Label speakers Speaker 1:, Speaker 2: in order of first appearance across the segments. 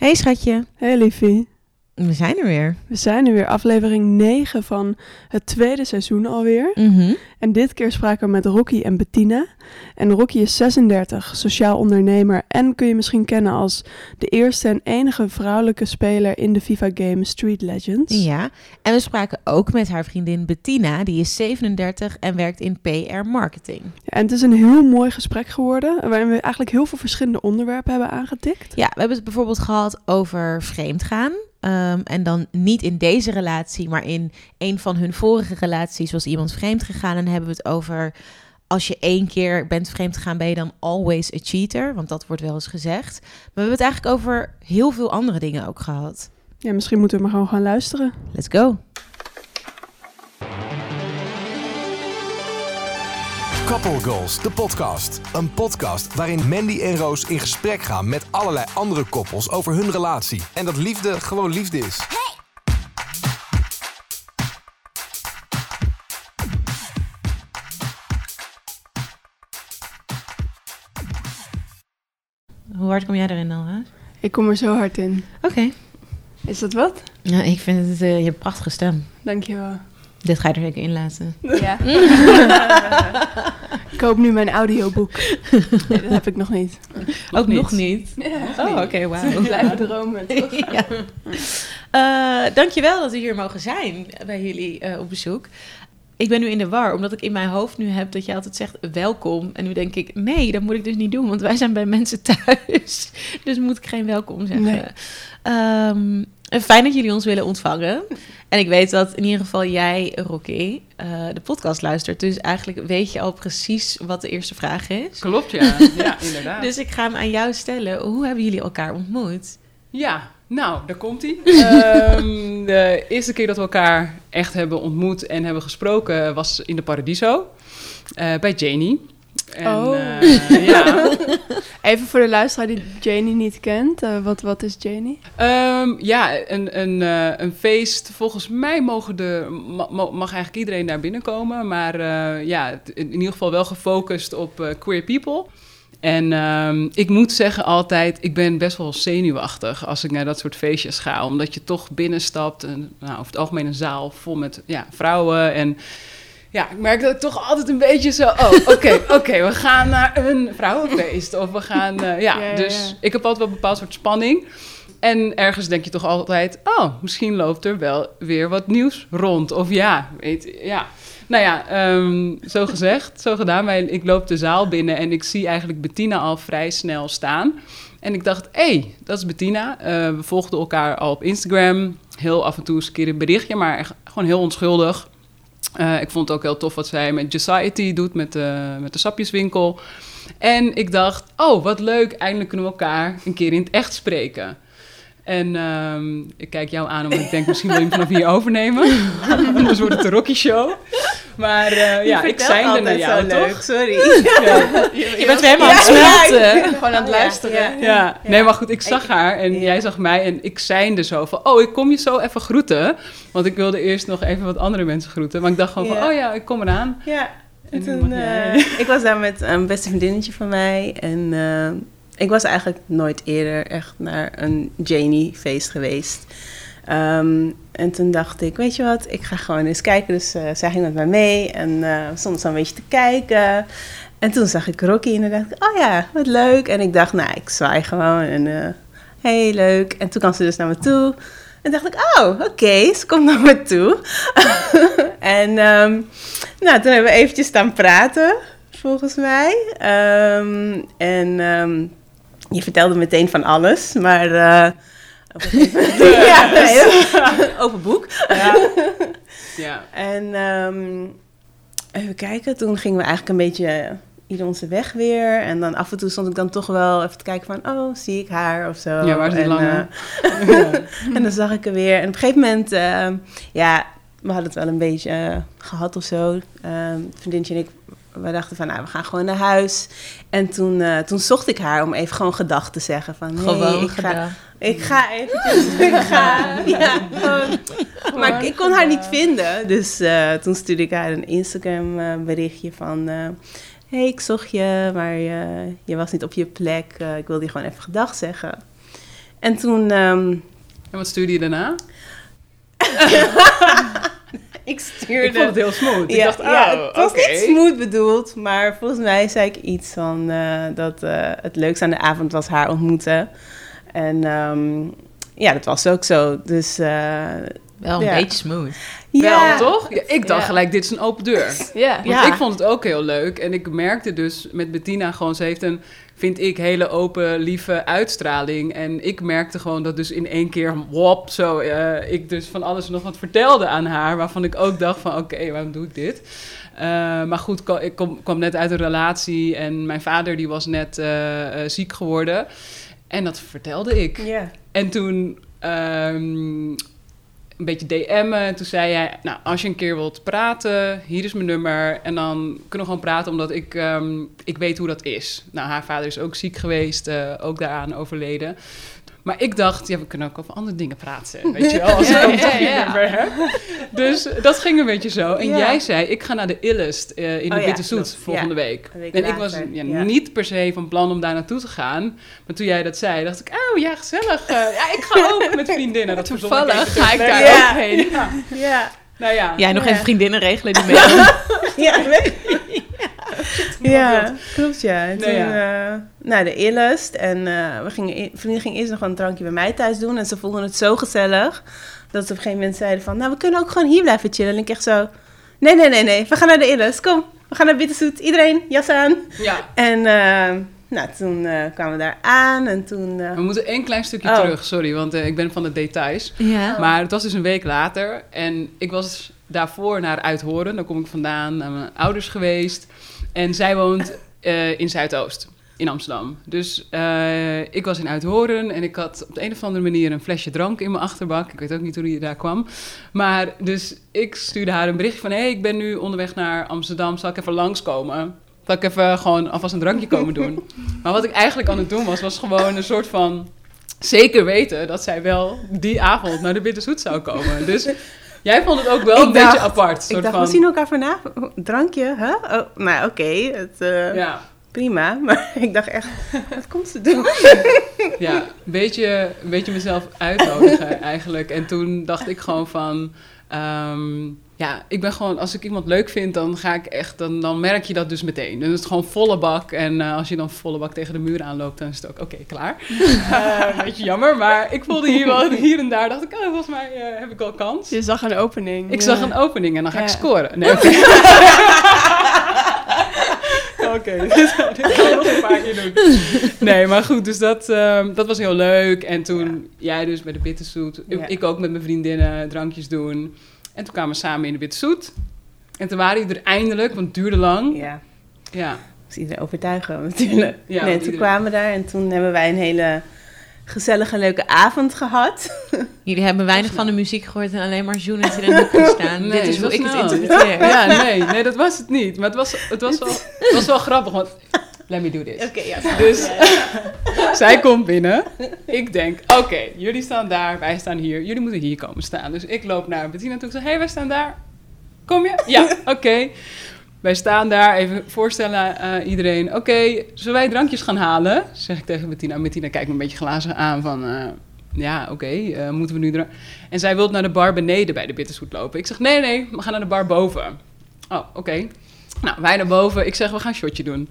Speaker 1: Hey schatje,
Speaker 2: Hey liefie,
Speaker 1: we zijn er weer.
Speaker 2: we zijn nu weer aflevering 9 van het tweede seizoen alweer.
Speaker 1: Mhm.
Speaker 2: En dit keer spraken we met Rocky en Bettina. En Rocky is 36, sociaal ondernemer en kun je misschien kennen als de eerste en enige vrouwelijke speler in de FIFA-game Street Legends.
Speaker 1: Ja, en we spraken ook met haar vriendin Bettina, die is 37 en werkt in PR marketing.
Speaker 2: En het is een heel mooi gesprek geworden, waarin we eigenlijk heel veel verschillende onderwerpen hebben aangetikt.
Speaker 1: Ja, we hebben het bijvoorbeeld gehad over vreemdgaan. Ehm, en dan niet in deze relatie, maar in een van hun vorige relaties was iemand vreemd gegaan. En dan hebben we het over als je één keer bent vreemd gegaan, ben je dan always a cheater? Want dat wordt wel eens gezegd. Maar we hebben het eigenlijk over heel veel andere dingen ook gehad.
Speaker 2: Ja, misschien moeten we maar gewoon gaan luisteren.
Speaker 1: Let's go.
Speaker 3: Couple Goals, de podcast. Een podcast waarin Mandy en Roos in gesprek gaan met allerlei andere koppels over hun relatie. En dat liefde gewoon liefde is.
Speaker 1: Hoe hard kom jij erin dan? Hè?
Speaker 2: Ik kom er zo hard in.
Speaker 1: Oké.
Speaker 2: Is dat wat?
Speaker 1: Ja, ik vind het, eh, je prachtige stem.
Speaker 2: Dankjewel.
Speaker 1: Dit ga je er zeker in laten.
Speaker 2: Ja. ik koop nu mijn audioboek. Nee, dat heb ik nog niet.
Speaker 1: ook nog niet.
Speaker 2: Ja.
Speaker 1: Oh, oké, wauw.
Speaker 2: Blijven dromen. toch?
Speaker 1: ja. Eh, dankjewel dat we hier mogen zijn bij jullie eh, op bezoek. Ik ben nu in de war, omdat ik in mijn hoofd nu heb dat je altijd zegt welkom. En nu denk ik, nee, dat moet ik dus niet doen, want wij zijn bij mensen thuis. Dus moet ik geen welkom zeggen.
Speaker 2: Nee.
Speaker 1: Ehm, fijn dat jullie ons willen ontvangen. En ik weet dat in ieder geval jij, Rocky, eh, de podcast luistert. Dus eigenlijk weet je al precies wat de eerste vraag is.
Speaker 4: Klopt, ja. Ja, inderdaad.
Speaker 1: Dus ik ga hem aan jou stellen. Hoe hebben jullie elkaar ontmoet?
Speaker 4: Ja, nou, daar komt hij. de eerste keer dat we elkaar echt hebben ontmoet en hebben gesproken was in de Paradiso. eh, bij Janie. En,
Speaker 2: Oh.
Speaker 4: eh, ja.
Speaker 2: Even voor de luisteraar die Janie niet kent. eh, wat, wat is Janie?
Speaker 4: Ehm, ja, een, een, eh, een feest. Volgens mij mogen de, ma- ma- mag eigenlijk iedereen daar binnenkomen. Maar ja, in ieder geval wel gefocust op queer people. En ehm, ik moet zeggen altijd, ik ben best wel zenuwachtig als ik naar dat soort feestjes ga. Omdat je toch binnenstapt, en, nou, over het algemeen een zaal vol met ja, vrouwen. En ja, ik merk dat ik toch altijd een beetje zo, oh, oké, oké, we gaan naar een vrouwenfeest. Of we gaan, eh, ja, dus ik heb altijd wel een bepaald soort spanning. En ergens denk je toch altijd, oh, misschien loopt er wel weer wat nieuws rond. Of ja, weet ja. Nou ja, ehm, zo gezegd, zo gedaan. Wij- Ik loop de zaal binnen en ik zie eigenlijk Bettina al vrij snel staan. En ik dacht, hé, hey, dat is Bettina. Eh, we volgden elkaar al op Instagram. Heel af en toe eens een keer een berichtje, maar echt gewoon heel onschuldig. Eh, ik vond het ook heel tof wat zij met Society doet, met de, met de sapjeswinkel. En ik dacht, oh, wat leuk, eindelijk kunnen we elkaar een keer in het echt spreken. En ehm, ik kijk jou aan, omdat ik denk, misschien wil je hem vanaf hier overnemen. Anders wordt het een Rocky Show. Maar eh, ja, ik zei er naar jou, toch?
Speaker 1: sorry.
Speaker 4: Ja.
Speaker 1: Je bent weer helemaal aan het smelten.
Speaker 2: Gewoon aan het luisteren.
Speaker 4: Ja, nee, maar goed, ik zag haar en jij zag mij en ik zeinde zo van, oh, ik kom je zo even groeten. Want ik wilde eerst nog even wat andere mensen groeten. Maar ik dacht gewoon van, oh ja, ik kom eraan.
Speaker 5: Ja,
Speaker 4: En
Speaker 5: toen, eh, ik was daar met een beste vriendinnetje van mij. En eh, ik was eigenlijk nooit eerder echt naar een Janie-feest geweest. Ehm, en toen dacht ik, weet je wat, ik ga gewoon eens kijken. Dus eh, zij ging met mij mee en eh stond zo een beetje te kijken. En toen zag ik Rocky en dan dacht ik, oh ja, wat leuk. En ik dacht, nou, ik zwaai gewoon en eh hey, leuk. En toen kwam ze dus naar me toe. En dacht ik, oh, oké, ze komt naar me toe. en ehm, nou, toen hebben we eventjes staan praten, volgens mij. Ehm, en je vertelde meteen van alles, maar... ja, nee, open boek.
Speaker 4: Ja.
Speaker 5: En ehm, even kijken, toen gingen we eigenlijk een beetje ieder onze weg weer. En dan af en toe stond ik dan toch wel even te kijken van, oh, zie ik haar of zo.
Speaker 4: Ja, waar is die
Speaker 5: en,
Speaker 4: lange?
Speaker 5: eh, en dan zag ik er weer. En op een gegeven moment, ehm, ja, we hadden het wel een beetje eh, gehad of zo. Ehm vriendinnetje en ik, we dachten van, nou, we gaan gewoon naar huis. En toen, eh, toen zocht ik haar om even gewoon gedag te zeggen. Van, hey,
Speaker 1: Gewoon
Speaker 5: ik ga,
Speaker 1: gedaan.
Speaker 5: ik ga eventjes, ik ga, ja, gewoon. Maar ik, kon haar niet vinden. Dus eh, toen stuurde ik haar een Instagram eh, berichtje van... eh, hey, ik zocht je, maar je was niet op je plek. Ik wilde je gewoon even gedag zeggen. En toen, ehm,
Speaker 4: En wat stuurde je daarna?
Speaker 5: ik stuurde...
Speaker 4: Ik vond het heel smooth. ik
Speaker 5: Ja,
Speaker 4: dacht, oh,
Speaker 5: ja, het was
Speaker 4: oké.
Speaker 5: niet smooth bedoeld, maar volgens mij zei ik iets van eh, dat eh, het leukste aan de avond was haar ontmoeten. En ehm, ja, dat was ook zo. Dus eh,
Speaker 1: Wel een
Speaker 5: Ja.
Speaker 1: beetje smooth.
Speaker 5: ja,
Speaker 4: Wel, toch? Ja, ik dacht
Speaker 1: Ja.
Speaker 4: gelijk, dit is een open deur.
Speaker 6: Ja.
Speaker 4: Want
Speaker 1: Ja.
Speaker 4: ik vond het ook heel leuk. En ik merkte dus met Bettina gewoon, ze heeft een, vind ik, hele open, lieve uitstraling. En ik merkte gewoon dat dus in één keer, wop, zo, eh, ik dus van alles en nog wat vertelde aan haar. Waarvan ik ook dacht van, oké, waarom doe ik dit? Eh, maar goed, ik kom, kwam net uit een relatie en mijn vader die was net eh, ziek geworden. En dat vertelde ik.
Speaker 5: Ja.
Speaker 4: En toen ehm, een beetje DM'en. En toen zei hij, nou, als je een keer wilt praten, hier is mijn nummer. En dan kunnen we gewoon praten, omdat ik, ehm, ik weet hoe dat is. Nou, haar vader is ook ziek geweest, eh, ook daaraan overleden. Maar ik dacht, ja, we kunnen ook over andere dingen praten. Weet je wel, als ik
Speaker 6: Ja, ja.
Speaker 4: Dus dat ging een beetje zo. En
Speaker 5: Ja.
Speaker 4: jij zei, ik ga naar de Illest eh, in de
Speaker 5: Oh ja,
Speaker 4: Witte Zoet volgende
Speaker 5: Ja,
Speaker 4: week. En ik was
Speaker 5: later,
Speaker 4: ja,
Speaker 5: ja.
Speaker 4: niet per se van plan om daar naartoe te gaan. Maar toen jij dat zei, dacht ik, oh ja, gezellig. Eh, ja, ik ga ook met vriendinnen. Dat ik
Speaker 6: Toevallig
Speaker 4: even
Speaker 6: ga ik daar
Speaker 5: Ja.
Speaker 6: ook heen.
Speaker 4: Ja.
Speaker 5: Ja.
Speaker 4: Nou ja,
Speaker 1: Jij nog
Speaker 5: Ja.
Speaker 1: even vriendinnen regelen die mee.
Speaker 5: Ja, ja klopt ja. En toen eh, naar de Illust. En eh, we gingen, e- vrienden ging eerst nog een drankje bij mij thuis doen. En ze vonden het zo gezellig. Dat ze op een gegeven moment zeiden van... Nou, we kunnen ook gewoon hier blijven chillen. En ik echt zo... Nee, nee, nee, nee. We gaan naar de Illust. Kom, we gaan naar Bitterzoet. Iedereen, jas aan.
Speaker 4: ja.
Speaker 5: En eh, nou, toen eh, kwamen we daar aan. En toen... eh,
Speaker 4: We moeten één klein stukje
Speaker 5: Oh.
Speaker 4: terug, sorry, want ik ben van de details.
Speaker 1: Ja.
Speaker 4: Maar het was dus een week later en ik was daarvoor naar Uithoren. Daar kom ik vandaan, naar mijn ouders geweest. En zij woont eh, in Zuidoost, in Amsterdam. Dus eh, ik was in Uithoren en ik had op de een of andere manier een flesje drank in mijn achterbak. Ik weet ook niet hoe die daar kwam. Maar dus ik stuurde haar een berichtje van... hé, hey, ik ben nu onderweg naar Amsterdam, zal ik even langskomen? Zal ik even gewoon alvast een drankje komen doen? maar wat ik eigenlijk aan het doen was, was gewoon een soort van zeker weten dat zij wel die avond naar de Bitterzoet zou komen. Dus jij vond het ook wel
Speaker 5: Ik
Speaker 4: een
Speaker 5: dacht-
Speaker 4: beetje apart.
Speaker 5: ik
Speaker 4: soort
Speaker 5: dacht,
Speaker 4: van,
Speaker 5: we zien elkaar vanavond. Drankje, hè? Oh, nou, oké. het, eh,
Speaker 4: Ja,
Speaker 5: Prima. Maar ik dacht echt, wat komt ze doen?
Speaker 4: ja een, beetje, een beetje mezelf uitnodigen eigenlijk. En toen dacht ik gewoon van... ehm, ja, ik ben gewoon, als ik iemand leuk vind, dan ga ik echt, dan, dan merk je dat dus meteen. Dan is het gewoon volle bak. En eh, als je dan volle bak tegen de muur aanloopt, dan is het ook oké, klaar. Een beetje jammer, maar ik voelde hier wel hier en daar, dacht ik, oh, volgens mij eh, heb ik wel kans.
Speaker 6: Je zag een opening.
Speaker 4: Ik
Speaker 6: ja.
Speaker 4: zag een opening en dan ga ik scoren. Nee, oké. Dit, dit gaan we nog een paar keer doen. Nee, maar goed, dus dat, ehm, dat was heel leuk. En toen jij dus bij de Bitterzoet,
Speaker 5: Ja.
Speaker 4: ik ook met mijn vriendinnen drankjes doen. En toen kwamen we samen in de Bitterzoet. En toen waren die er eindelijk, want het duurde lang.
Speaker 5: Ja,
Speaker 4: Ja,
Speaker 5: moest iedereen overtuigen natuurlijk.
Speaker 4: Ja,
Speaker 5: nee, toen
Speaker 4: iedereen-
Speaker 5: kwamen we daar en toen hebben wij een hele gezellige, leuke avond gehad.
Speaker 1: Jullie hebben weinig van de muziek gehoord en alleen maar Joen in een hoek gestaan.
Speaker 4: Nee,
Speaker 1: Dit is hoe ik het interpreteer.
Speaker 4: ja nee, nee, dat was het niet. Maar het was, het was, wel, het was wel grappig, want let me do this.
Speaker 5: Oké, ja.
Speaker 4: Dus zij komt binnen. Ik denk, oké, jullie staan daar, wij staan hier. Jullie moeten hier komen staan. Dus ik loop naar Bettina toe. Ik zeg, hé, hey, wij staan daar. Kom je? Ja, oké. Wij staan daar, even voorstellen aan iedereen. Oké, zullen wij drankjes gaan halen? Zeg ik tegen Bettina. Bettina kijkt me een beetje glazen aan van... eh, ja, oké, eh, moeten we nu... dra- En zij wil naar de bar beneden bij de Bitterzoet lopen. Ik zeg, nee, nee, we gaan naar de bar boven. Oh, oké. Nou, wij naar boven. Ik zeg, we gaan een shotje doen.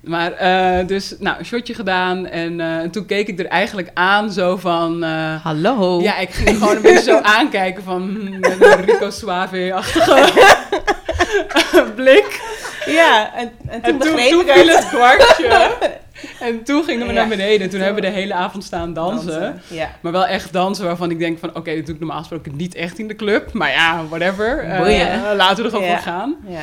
Speaker 4: Maar eh, dus, nou, een shotje gedaan. En eh, toen keek ik er eigenlijk aan zo van... eh,
Speaker 1: Hallo.
Speaker 4: ja, ik ging gewoon een beetje zo aankijken van... hmm, met een Rico Suave-achtige blik.
Speaker 5: Ja, en, en toen
Speaker 4: En toen,
Speaker 5: begreep
Speaker 4: toen viel
Speaker 5: het.
Speaker 4: kwartje. En toen gingen we
Speaker 5: Ja.
Speaker 4: naar beneden. En toen hebben we de hele avond staan dansen.
Speaker 5: Ja.
Speaker 4: Maar wel echt dansen waarvan ik denk van... Oké, dit doe ik normaal gesproken niet echt in de club. Maar ja, whatever. Laten we er gewoon voor gaan.
Speaker 5: ja.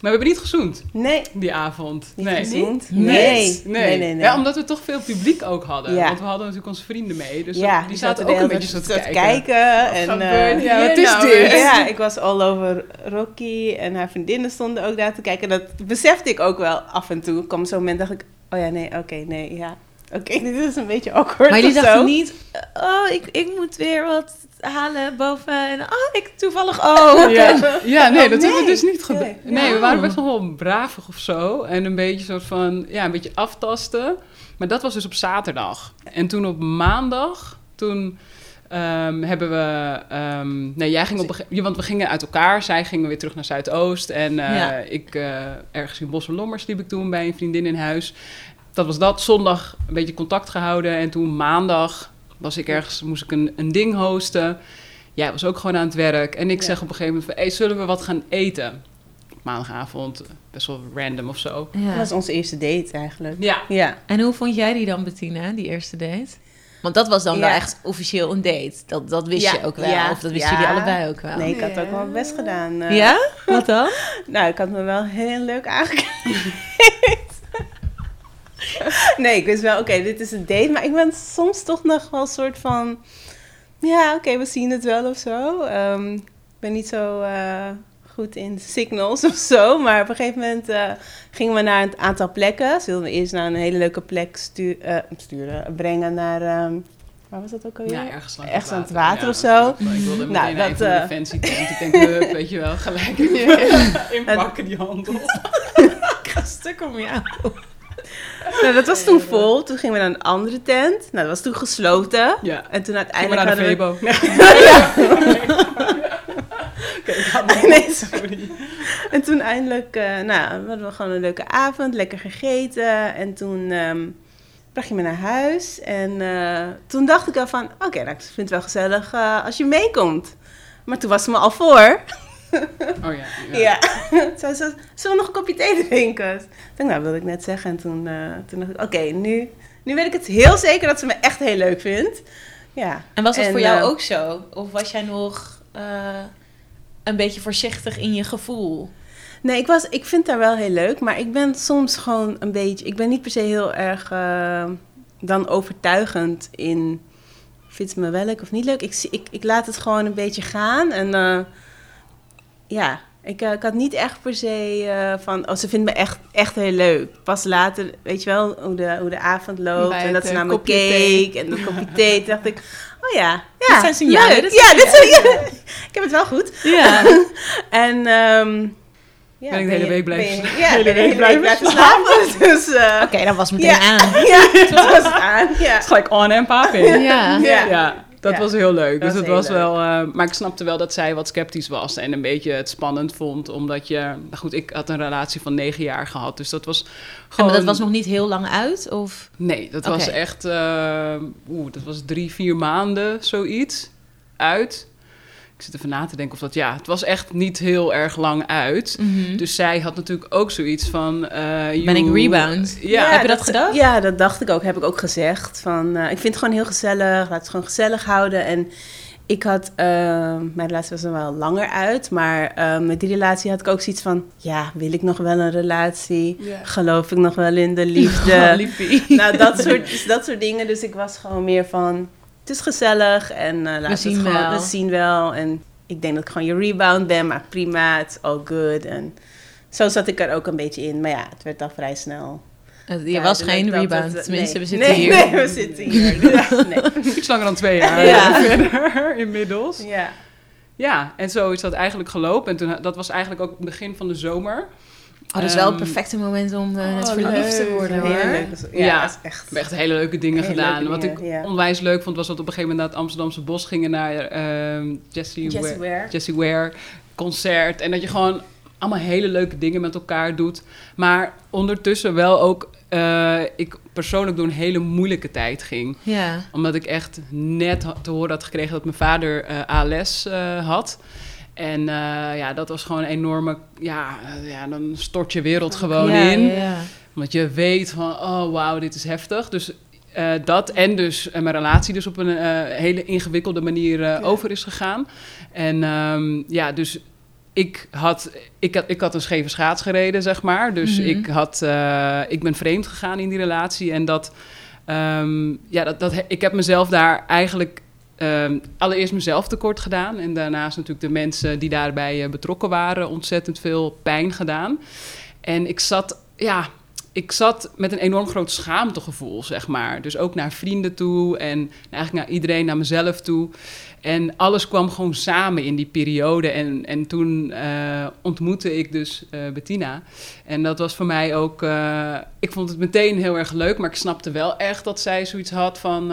Speaker 4: Maar we hebben niet gezoend
Speaker 5: Nee,
Speaker 4: die avond.
Speaker 5: niet
Speaker 4: nee.
Speaker 5: gezoend.
Speaker 1: Nee.
Speaker 5: Nee.
Speaker 4: Nee.
Speaker 5: Nee, nee, nee.
Speaker 4: Ja, omdat we toch veel publiek ook hadden.
Speaker 5: Ja.
Speaker 4: Want we hadden natuurlijk onze vrienden mee. Dus
Speaker 5: ja,
Speaker 4: die zaten ook een beetje zo te kijken.
Speaker 5: kijken. En, eh,
Speaker 6: hier
Speaker 4: Ja, wat is
Speaker 6: nou
Speaker 4: dit?
Speaker 5: ja, ik was all over Rocky en haar vriendinnen stonden ook daar te kijken. Dat besefte ik ook wel af en toe. Er kwam zo'n moment dacht ik, oh ja, nee, oké, nee, ja. Oké, dit is een beetje awkward
Speaker 1: Maar jullie dachten
Speaker 5: zo.
Speaker 1: niet, oh, ik, ik moet weer wat halen boven. En oh, ik toevallig ook.
Speaker 4: Ja, ja nee, dat hebben we dus niet gedaan.
Speaker 5: Nee.
Speaker 4: Nee, we waren best nog wel bravig of zo. En een beetje soort van, ja, een beetje aftasten. Maar dat was dus op zaterdag. En toen op maandag, toen ehm, hebben we... ehm, nee, jij ging op Want we gingen uit elkaar. Zij gingen weer terug naar Zuidoost. En eh,
Speaker 1: Ja.
Speaker 4: ik, eh, ergens in Bos en Lommers liep ik toen bij een vriendin in huis. Dat was dat. Zondag een beetje contact gehouden. En toen maandag was ik ergens, moest ik een, een ding hosten. Jij was ook gewoon aan het werk. En ik
Speaker 5: Ja.
Speaker 4: zeg op een gegeven moment van... Hey, zullen we wat gaan eten? Maandagavond, best wel random of zo.
Speaker 5: Dat was onze eerste date eigenlijk.
Speaker 4: Ja.
Speaker 5: Ja.
Speaker 1: En hoe vond jij die dan, Bettina, die eerste date? Want dat was dan wel echt officieel een date. Dat, dat wist
Speaker 5: Ja,
Speaker 1: je ook wel.
Speaker 5: ja,
Speaker 1: of dat wisten
Speaker 5: ja.
Speaker 1: jullie allebei ook wel.
Speaker 5: Nee, ik had ook wel best gedaan. eh.
Speaker 1: Ja? Wat dan?
Speaker 5: Nou, ik had me wel heel leuk aangekleed. nee, ik wist wel, oké, dit is een date. Maar ik ben soms toch nog wel een soort van... Ja, oké, we zien het wel of zo. Ehm, ik ben niet zo eh, goed in signals of zo. Maar op een gegeven moment eh, gingen we naar een aantal plekken. Ze wilden we eerst naar een hele leuke plek stu- eh, sturen, brengen naar... ehm, waar was dat ook alweer?
Speaker 4: Ja, ergens
Speaker 5: aan het
Speaker 4: water,
Speaker 5: water
Speaker 4: ja.
Speaker 5: of zo.
Speaker 4: Ik wilde meteen
Speaker 5: Nou, dat, eh,
Speaker 4: een fancy tent. Ik denk, hup, weet je wel, gelijk inpakken die handel.
Speaker 1: Stuk om jou.
Speaker 5: Nou, dat was toen vol. Toen gingen we naar een andere tent. Nou, dat was toen gesloten.
Speaker 4: Ja,
Speaker 5: En toen uiteindelijk
Speaker 4: naar de
Speaker 5: hadden we...
Speaker 4: Febo. Oké.
Speaker 5: Nee,
Speaker 4: sorry.
Speaker 5: En toen eindelijk, eh, nou, we hadden gewoon een leuke avond, lekker gegeten. En toen ehm, bracht je me naar huis. En eh, toen dacht ik al van, oké, nou, ik vind het wel gezellig eh, als je meekomt. Maar toen was ze me al voor.
Speaker 4: Oh ja. ja.
Speaker 5: Ja. Zij zei, zullen we nog een kopje thee drinken? Ik dacht, nou, wilde ik net zeggen. En toen, eh, toen dacht ik, oké, nu, nu weet ik het heel zeker dat ze me echt heel leuk vindt. Ja.
Speaker 1: En was dat
Speaker 5: En,
Speaker 1: voor jou
Speaker 5: eh,
Speaker 1: ook zo? Of was jij nog eh, een beetje voorzichtig in je gevoel?
Speaker 5: Nee, ik, was, ik vind haar wel heel leuk, maar ik ben soms gewoon een beetje... Ik ben niet per se heel erg dan overtuigend in... Vindt ze me wel leuk of niet leuk? Ik, zie- ik, ik laat het gewoon een beetje gaan. En eh, ja, ik, eh, ik had niet echt per se eh, van... Oh, ze vindt me echt, echt heel leuk. Pas later, weet je wel, hoe de, hoe de avond loopt.
Speaker 2: Bij
Speaker 5: en dat ze
Speaker 2: eh,
Speaker 5: naar me
Speaker 2: kopje thee.
Speaker 5: keek. En een kopje thee. Toen dacht ik, oh ja, ja
Speaker 1: Dit zijn signalen, dit
Speaker 5: ja,
Speaker 1: zijn
Speaker 5: dit zijn, ik heb het wel goed.
Speaker 1: Ja.
Speaker 5: En ehm ja,
Speaker 4: Ben ik de hele week blijven slapen?
Speaker 5: Ja,
Speaker 4: Hele
Speaker 5: de
Speaker 4: week
Speaker 5: hele week
Speaker 4: blijven
Speaker 5: blijven slapen. Dus eh,
Speaker 1: Oké, dat was meteen
Speaker 5: Ja.
Speaker 1: aan.
Speaker 5: ja, het was het aan. Ja.
Speaker 4: Het is gelijk on en paping.
Speaker 1: Ja.
Speaker 5: Ja.
Speaker 4: Ja, dat
Speaker 5: Ja.
Speaker 4: was heel leuk.
Speaker 5: Dat
Speaker 4: dus het was wel. eh, maar ik snapte wel dat zij wat sceptisch was en een beetje het spannend vond. Omdat je. Nou goed, ik had een relatie van negen jaar gehad. Dus dat was gewoon.
Speaker 1: maar dat was nog niet heel lang uit? Of?
Speaker 4: Nee, dat was echt. eh, Oeh, dat was drie, vier maanden zoiets uit. Ik zit even na te denken of dat. Ja, het was echt niet heel erg lang uit. Dus zij had natuurlijk ook zoiets van. eh,
Speaker 1: Mhm. Ben ik rebound?
Speaker 4: Ja,
Speaker 1: Heb je dat gedacht?
Speaker 5: Ja, dat dacht ik ook. Heb ik ook gezegd. Van, eh, ik vind het gewoon heel gezellig. Laat het gewoon gezellig houden. En ik had... eh, mijn relatie was er wel langer uit. Maar eh, met die relatie had ik ook zoiets van... Ja, wil ik nog wel een relatie? Geloof ik nog wel in de liefde?
Speaker 4: Oh,
Speaker 5: nou, dat soort, dat soort dingen. Dus ik was gewoon meer van... Het is gezellig en eh laten we,
Speaker 1: zien
Speaker 5: het gewoon,
Speaker 1: wel.
Speaker 5: we zien wel. En ik denk dat ik gewoon je rebound ben, maar prima, it's all good. En zo zat ik er ook een beetje in. Maar ja, het werd al vrij snel.
Speaker 1: Je was geen
Speaker 5: dat
Speaker 1: rebound.
Speaker 5: het-
Speaker 1: Tenminste,
Speaker 5: nee.
Speaker 1: we zitten
Speaker 5: nee,
Speaker 1: hier.
Speaker 5: Nee, we zitten hier. Ja, nee.
Speaker 4: Iets langer dan twee jaar
Speaker 1: Ja.
Speaker 4: verder inmiddels.
Speaker 5: Ja.
Speaker 4: Ja, en zo is dat eigenlijk gelopen. En toen, dat was eigenlijk ook het begin van de zomer.
Speaker 1: Oh, dat is wel het
Speaker 4: Ehm,
Speaker 1: perfecte moment om eh, net
Speaker 2: oh,
Speaker 1: verliefd te worden,
Speaker 5: Heel
Speaker 1: hoor.
Speaker 5: leuk. Ja,
Speaker 4: Ja.
Speaker 5: is echt...
Speaker 4: We hebben echt hele leuke dingen
Speaker 5: Hele
Speaker 4: gedaan.
Speaker 5: leuke
Speaker 4: Wat ik
Speaker 5: ja.
Speaker 4: onwijs leuk vond, was dat we op een gegeven moment naar het Amsterdamse bos gingen naar ehm Jessie,
Speaker 5: Jessie
Speaker 4: Ware,
Speaker 5: Ware.
Speaker 4: Jessie Ware concert. En dat je gewoon allemaal hele leuke dingen met elkaar doet. Maar ondertussen wel ook, eh, ik persoonlijk door een hele moeilijke tijd ging.
Speaker 1: Ja.
Speaker 4: Omdat ik echt net te horen had gekregen dat mijn vader eh, ALS eh, had. En eh, ja, dat was gewoon een enorme... Ja, eh, ja, dan stort je wereld gewoon
Speaker 1: ja,
Speaker 4: in.
Speaker 1: Ja.
Speaker 4: Omdat je weet van, oh wauw, dit is heftig. Dus eh, dat en dus eh, mijn relatie dus op een hele ingewikkelde manier over is gegaan. En ehm, ja, dus ik had, ik, had, ik had een scheve schaats gereden, zeg maar. Dus
Speaker 1: Mhm.
Speaker 4: ik, had, ik ben vreemd gegaan in die relatie. En dat, ehm, ja, dat, dat, ik heb mezelf daar eigenlijk ehm, allereerst mezelf tekort gedaan. En daarnaast natuurlijk de mensen die daarbij eh, betrokken waren ontzettend veel pijn gedaan. En ik zat, ja, ik zat met een enorm groot schaamtegevoel, zeg maar. Dus ook naar vrienden toe en eigenlijk naar iedereen, naar mezelf toe. En alles kwam gewoon samen in die periode. En, en toen uh, ontmoette ik dus uh, Bettina. En dat was voor mij ook... Ik vond het meteen heel erg leuk, maar ik snapte wel echt dat zij zoiets had van...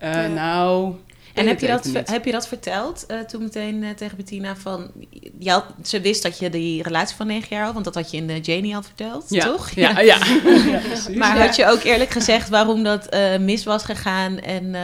Speaker 4: Ja. Nou,
Speaker 1: en heb je, dat, heb je dat verteld uh, toen meteen uh, tegen Bettina van... Had, ze wist dat je die relatie van negen jaar had, want dat had je in de Janie al verteld,
Speaker 4: ja.
Speaker 1: toch?
Speaker 4: Ja, ja. ja.
Speaker 1: maar had je ook eerlijk gezegd waarom dat mis was gegaan en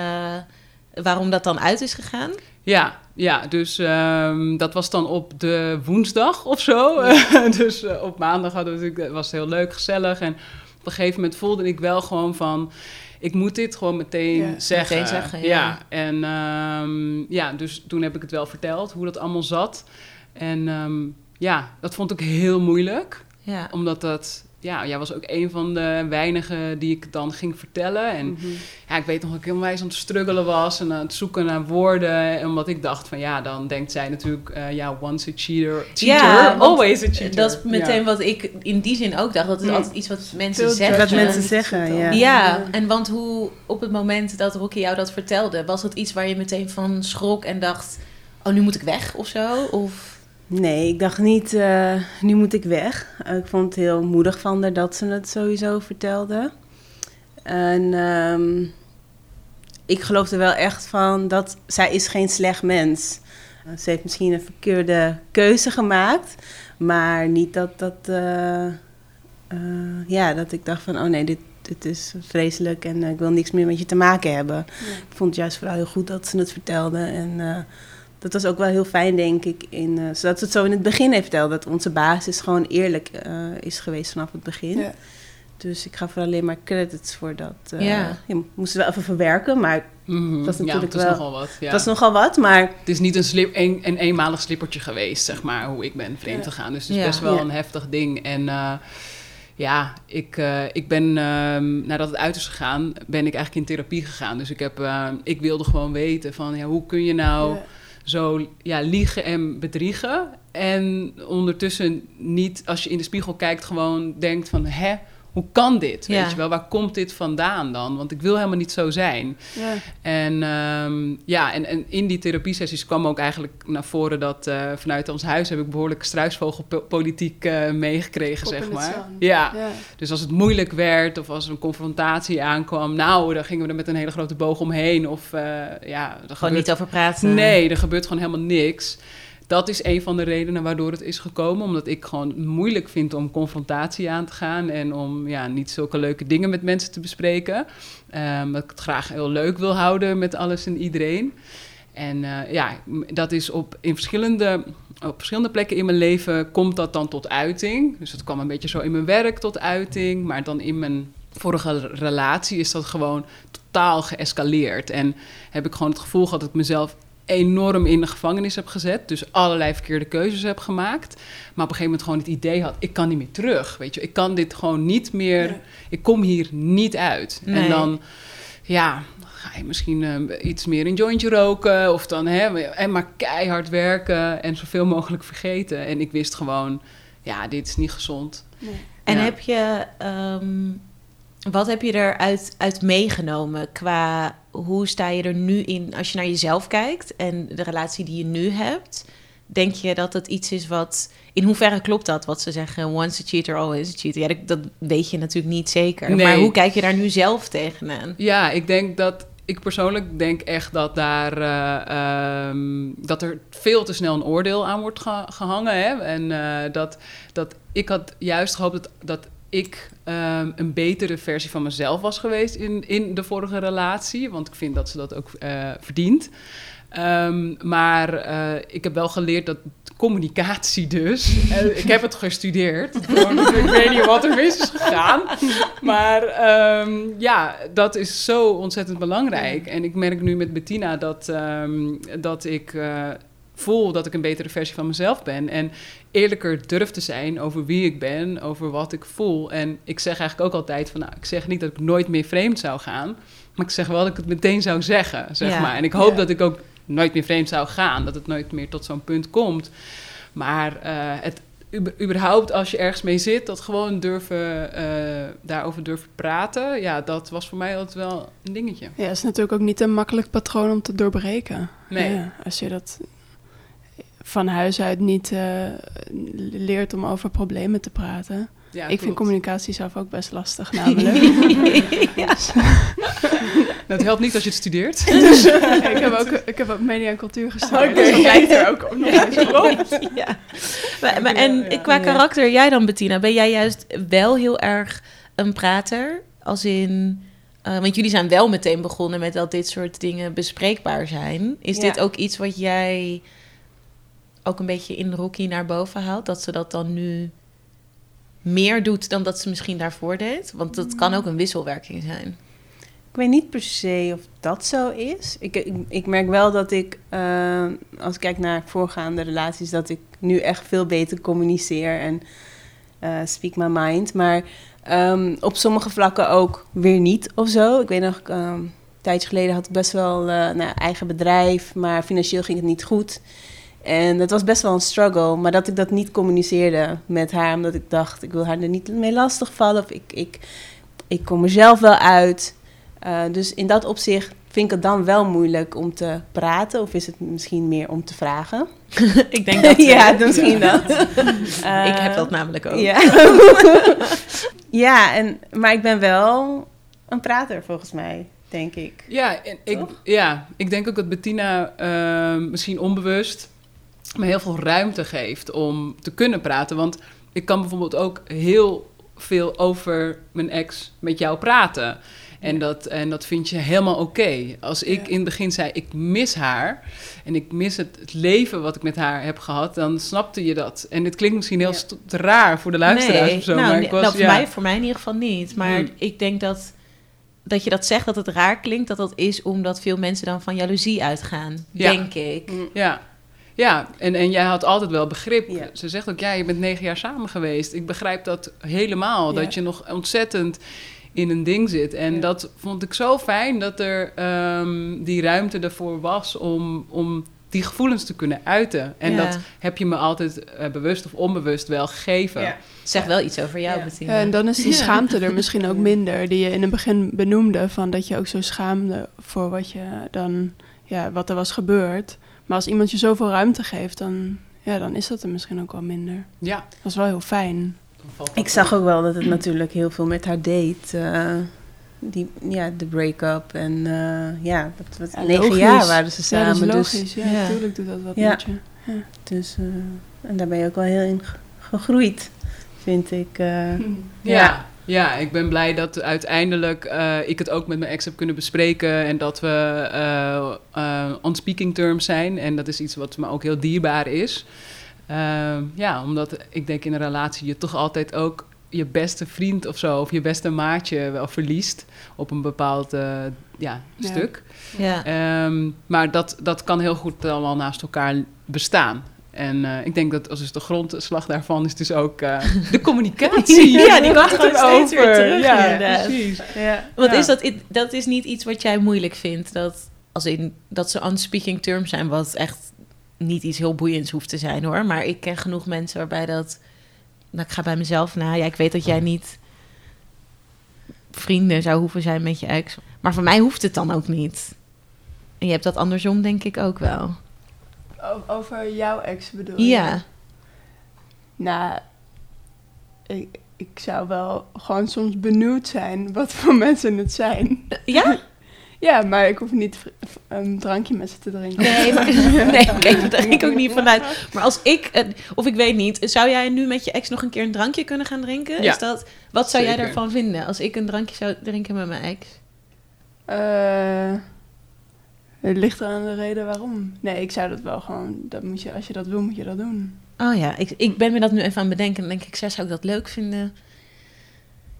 Speaker 1: waarom dat dan uit is gegaan?
Speaker 4: Ja, ja dus um, dat was dan op de woensdag of zo. dus op maandag hadden we natuurlijk, was het heel leuk, gezellig. En op een gegeven moment voelde ik wel gewoon van ik moet dit gewoon meteen
Speaker 1: ja,
Speaker 4: zeggen.
Speaker 1: Meteen zeggen ja.
Speaker 4: ja. En um, ja, dus toen heb ik het wel verteld hoe dat allemaal zat. En um, ja, dat vond ik heel moeilijk.
Speaker 1: Ja.
Speaker 4: Omdat dat ja, jij was ook een van de weinigen die ik dan ging vertellen. En mm -hmm. ja, ik weet nog dat ik heel wijs aan het struggelen was en aan het zoeken naar woorden. En omdat ik dacht van ja, dan denkt zij natuurlijk, uh, ja, once a cheater, cheater
Speaker 1: ja,
Speaker 4: always a cheater.
Speaker 1: Dat is meteen ja. wat ik in die zin ook dacht. Dat is altijd iets wat mensen zeggen.
Speaker 5: Wat mensen zeggen, ja.
Speaker 1: Ja, en want hoe op het moment dat Rocky jou dat vertelde, was het iets waar je meteen van schrok en dacht, oh, nu moet ik weg of zo? Of...
Speaker 5: Nee, ik dacht niet, uh, nu moet ik weg. Uh, ik vond het heel moedig van haar dat ze het sowieso vertelde. En um, ik geloofde wel echt van dat zij is geen slecht mens. Uh, ze heeft misschien een verkeerde keuze gemaakt, maar niet dat dat, ja, dat ik dacht van, oh nee, dit, dit is vreselijk en ik wil niks meer met je te maken hebben. Ja. Ik vond het juist vooral heel goed dat ze het vertelde en dat was ook wel heel fijn, denk ik, in, uh, zodat ze het zo in het begin heeft verteld. Dat onze basis gewoon eerlijk uh, is geweest vanaf het begin. Ja. Dus ik gaf er alleen maar credits voor dat. Uh,
Speaker 1: ja.
Speaker 5: ja moesten wel even verwerken, maar
Speaker 4: mm-hmm.
Speaker 5: dat is natuurlijk
Speaker 4: ja, het is
Speaker 5: wel...
Speaker 4: nogal wat. Ja.
Speaker 5: Dat is nogal wat, maar...
Speaker 4: Het is niet een, slip, een, een eenmalig slippertje geweest, zeg maar, hoe ik ben vreemd ja. gegaan. Dus het is best wel een heftig ding. En ja, ik, uh, ik ben uh, nadat het uit is gegaan, ben ik eigenlijk in therapie gegaan. Dus ik, heb, uh, ik wilde gewoon weten van ja, hoe kun je nou ja. Zo ja, liegen en bedriegen. En ondertussen niet, als je in de spiegel kijkt, gewoon denkt van hè, hoe kan dit?
Speaker 1: Ja.
Speaker 4: Weet je wel, waar komt dit vandaan dan? Want ik wil helemaal niet zo zijn.
Speaker 2: Ja.
Speaker 4: En um, ja, en, en in die therapiesessies kwam ook eigenlijk naar voren dat uh, vanuit ons huis heb ik behoorlijk struisvogelpolitiek uh, meegekregen, zeg maar. Ja.
Speaker 2: Ja.
Speaker 4: Dus als het moeilijk werd of als er een confrontatie aankwam, nou, dan gingen we er met een hele grote boog omheen. Of uh, ja, er
Speaker 1: Gewoon
Speaker 4: gebeurt-
Speaker 1: niet over praten.
Speaker 4: Nee, er gebeurt gewoon helemaal niks. Dat is een van de redenen waardoor het is gekomen. Omdat ik gewoon moeilijk vind om confrontatie aan te gaan. En om ja, niet zulke leuke dingen met mensen te bespreken. Ehm, dat ik het graag heel leuk wil houden met alles en iedereen. En eh, ja, dat is op, in verschillende, op verschillende plekken in mijn leven komt dat dan tot uiting. Dus dat kwam een beetje zo in mijn werk tot uiting. Maar dan in mijn vorige relatie is dat gewoon totaal geëscaleerd. En heb ik gewoon het gevoel gehad dat ik mezelf enorm in de gevangenis heb gezet. Dus allerlei verkeerde keuzes heb gemaakt. Maar op een gegeven moment gewoon het idee had... ik kan niet meer terug, weet je. Ik kan dit gewoon niet meer... Ik kom hier niet uit.
Speaker 1: Nee.
Speaker 4: En dan, ja, ga je misschien eh, iets meer een jointje roken... of dan, hè, en maar keihard werken... en zoveel mogelijk vergeten. En ik wist gewoon, ja, dit is niet gezond.
Speaker 2: Nee.
Speaker 1: En
Speaker 4: Ja.
Speaker 1: heb je, ehm, wat heb je eruit uit meegenomen qua hoe sta je er nu in als je naar jezelf kijkt en de relatie die je nu hebt? Denk je dat het iets is wat, in hoeverre klopt dat wat ze zeggen, once a cheater, always a cheater? Ja, dat, dat weet je natuurlijk niet zeker.
Speaker 4: Nee.
Speaker 1: Maar hoe kijk je daar nu zelf tegenaan?
Speaker 4: Ja, ik denk dat. Ik persoonlijk denk echt dat daar. eh, ehm, dat er veel te snel een oordeel aan wordt ge- gehangen. Hè? En eh, dat, dat ik had juist gehoopt dat, dat ik ehm, een betere versie van mezelf was geweest in, in de vorige relatie. Want ik vind dat ze dat ook eh, verdient. Ehm, maar eh, ik heb wel geleerd dat communicatie dus... eh, ik heb het gestudeerd. Gewoon, ik weet niet wat er mis is gegaan. Maar ehm, ja, dat is zo ontzettend belangrijk. En ik merk nu met Bettina dat, dat ik voel dat ik een betere versie van mezelf ben. En eerlijker durf te zijn over wie ik ben, over wat ik voel. En ik zeg eigenlijk ook altijd van... Nou, ik zeg niet dat ik nooit meer vreemd zou gaan... Maar ik zeg wel dat ik het meteen zou zeggen, zeg
Speaker 1: Ja.
Speaker 4: maar. En ik hoop
Speaker 2: Ja.
Speaker 4: dat ik ook nooit meer vreemd zou gaan. Dat het nooit meer tot zo'n punt komt. Maar eh, het, überhaupt als je ergens mee zit, dat gewoon durven, eh, daarover durven praten. Ja, dat was voor mij altijd wel een dingetje.
Speaker 2: Ja, is natuurlijk ook niet een makkelijk patroon om te doorbreken.
Speaker 4: Nee.
Speaker 2: Ja, als je dat van huis uit niet eh, leert om over problemen te praten.
Speaker 4: Ja,
Speaker 2: ik vind communicatie zelf ook best lastig namelijk.
Speaker 1: ja.
Speaker 4: Nou, het helpt niet als je het studeert.
Speaker 2: ik, heb ook, ik heb ook media en cultuur gestudeerd.
Speaker 4: Oké.
Speaker 2: Dus dat lijkt er ook op nog eens op.
Speaker 1: ja. Maar, maar, en
Speaker 2: Ja,
Speaker 1: qua karakter, jij dan Bettina, ben jij juist wel heel erg een prater? Als in, eh, want jullie zijn wel meteen begonnen met dat dit soort dingen bespreekbaar zijn. Is
Speaker 5: Ja.
Speaker 1: dit ook iets wat jij ook een beetje in Rocky naar boven haalt? Dat ze dat dan nu meer doet dan dat ze misschien daarvoor deed? Want dat kan ook een wisselwerking zijn.
Speaker 5: Ik weet niet per se of dat zo is. Ik, ik, merk wel dat ik, eh, als ik kijk naar voorgaande relaties, dat ik nu echt veel beter communiceer en eh, speak my mind. Maar ehm, op sommige vlakken ook weer niet of zo. Ik weet nog, ehm, een tijdje geleden had ik best wel nou, eigen bedrijf, maar financieel ging het niet goed. En dat was best wel een struggle, maar dat ik dat niet communiceerde met haar, omdat ik dacht, ik wil haar er niet mee lastigvallen. Of ik, ik, ik kom er zelf wel uit. Uh, dus in dat opzicht vind ik het dan wel moeilijk om te praten. Of is het misschien meer om te vragen?
Speaker 1: ik denk dat...
Speaker 5: ja, misschien dat. Uh,
Speaker 1: ik heb dat namelijk ook.
Speaker 5: Ja, ja en, maar ik ben wel een prater volgens mij, denk ik.
Speaker 4: Ja, en ik, ja, ik denk ook dat Bettina uh, misschien onbewust me heel veel ruimte geeft om te kunnen praten. Want ik kan bijvoorbeeld ook heel veel over mijn ex met jou praten. En dat, en dat vind je helemaal oké. Okay. Als ik ja. in het begin zei, ik mis haar... en ik mis het, het, leven wat ik met haar heb gehad... dan snapte je dat. En het klinkt misschien heel ja. raar voor de luisteraars
Speaker 1: nee,
Speaker 4: of zo.
Speaker 1: Nou,
Speaker 4: maar ik was,
Speaker 1: nou, voor,
Speaker 4: ja.
Speaker 1: mij, voor mij in ieder geval niet. Maar
Speaker 4: Hmm.
Speaker 1: ik denk dat, dat je dat zegt, dat het raar klinkt... dat dat is omdat veel mensen dan van jaloezie uitgaan. Denk ik.
Speaker 4: Ja, ja, en, en jij had altijd wel begrip.
Speaker 5: Ja.
Speaker 4: Ze zegt ook, ja, je bent negen jaar samen geweest. Ik begrijp dat helemaal.
Speaker 2: Ja.
Speaker 4: Dat je nog ontzettend in een ding zit. En
Speaker 5: Ja.
Speaker 4: dat vond ik zo fijn dat er ehm, die ruimte ervoor was om, om die gevoelens te kunnen uiten. En
Speaker 1: Ja.
Speaker 4: dat heb je me altijd eh, bewust of onbewust wel gegeven.
Speaker 5: Ja.
Speaker 1: Zeg wel iets over jou,
Speaker 5: Ja.
Speaker 1: Bettina.
Speaker 2: En dan is die schaamte er misschien ook minder, die je in het begin benoemde, van dat je ook zo schaamde voor wat je dan, ja, wat er was gebeurd. Maar als iemand je zoveel ruimte geeft, dan, ja, dan is dat er misschien ook wel minder.
Speaker 4: Ja.
Speaker 2: Dat is wel heel fijn.
Speaker 5: Ik zag ook wel dat het natuurlijk heel veel met haar deed. eh, die, ja, de break-up. En eh, ja, wat,
Speaker 2: Ja,
Speaker 5: negen
Speaker 2: logisch.
Speaker 5: jaar waren ze
Speaker 2: Ja, dat
Speaker 5: samen. dus,
Speaker 2: logisch. Ja,
Speaker 1: Ja.
Speaker 2: natuurlijk doet dat wat
Speaker 5: Ja.
Speaker 2: met je.
Speaker 5: dus, eh, en daar ben je ook wel heel in ge- gegroeid, vind ik. eh.
Speaker 4: Ja. Ja, ik ben blij dat uiteindelijk eh, ik het ook met mijn ex heb kunnen bespreken en dat we eh, eh, on speaking terms zijn. En dat is iets wat me ook heel dierbaar is. Ehm, ja, omdat ik denk in een relatie je toch altijd ook je beste vriend of zo, of je beste maatje wel verliest op een bepaald ja,
Speaker 2: Ja.
Speaker 4: stuk.
Speaker 1: Ja.
Speaker 4: Ehm, maar dat, dat kan heel goed allemaal naast elkaar bestaan. En eh, ik denk dat als dus de grondslag daarvan is dus ook eh, de communicatie.
Speaker 1: Ja, die komt gewoon steeds weer terug,
Speaker 4: Ja,
Speaker 1: inderdaad.
Speaker 4: precies.
Speaker 5: ja.
Speaker 1: Want
Speaker 4: Ja.
Speaker 1: is dat, dat is niet iets wat jij moeilijk vindt? Dat, als in, dat ze on speaking terms zijn, wat echt niet iets heel boeiends hoeft te zijn hoor. Maar ik ken genoeg mensen waarbij dat... Nou, ik ga bij mezelf na. Ja, ik weet dat jij niet vrienden zou hoeven zijn met je ex. Maar voor mij hoeft het dan ook niet. En je hebt dat andersom denk ik ook wel.
Speaker 2: Over jouw ex bedoel
Speaker 1: Ja.
Speaker 2: Nou, ik, ik zou wel gewoon soms benieuwd zijn wat voor mensen het zijn.
Speaker 1: Ja?
Speaker 2: Ja, maar ik hoef niet een drankje met ze te drinken.
Speaker 1: Nee, maar, nee oké, daar ging ik ook niet vanuit. Maar als ik, of ik weet niet, zou jij nu met je ex nog een keer een drankje kunnen gaan drinken?
Speaker 4: Ja.
Speaker 1: Is dat, wat zou jij daarvan vinden als ik een drankje zou drinken met mijn ex?
Speaker 2: Eh, het ligt aan de reden waarom. Nee, ik zou dat wel gewoon, dat moet je, als je dat wil, moet je dat doen.
Speaker 1: Oh ja, ik, ik ben me dat nu even aan het bedenken. Dan denk ik, zou ik dat leuk vinden?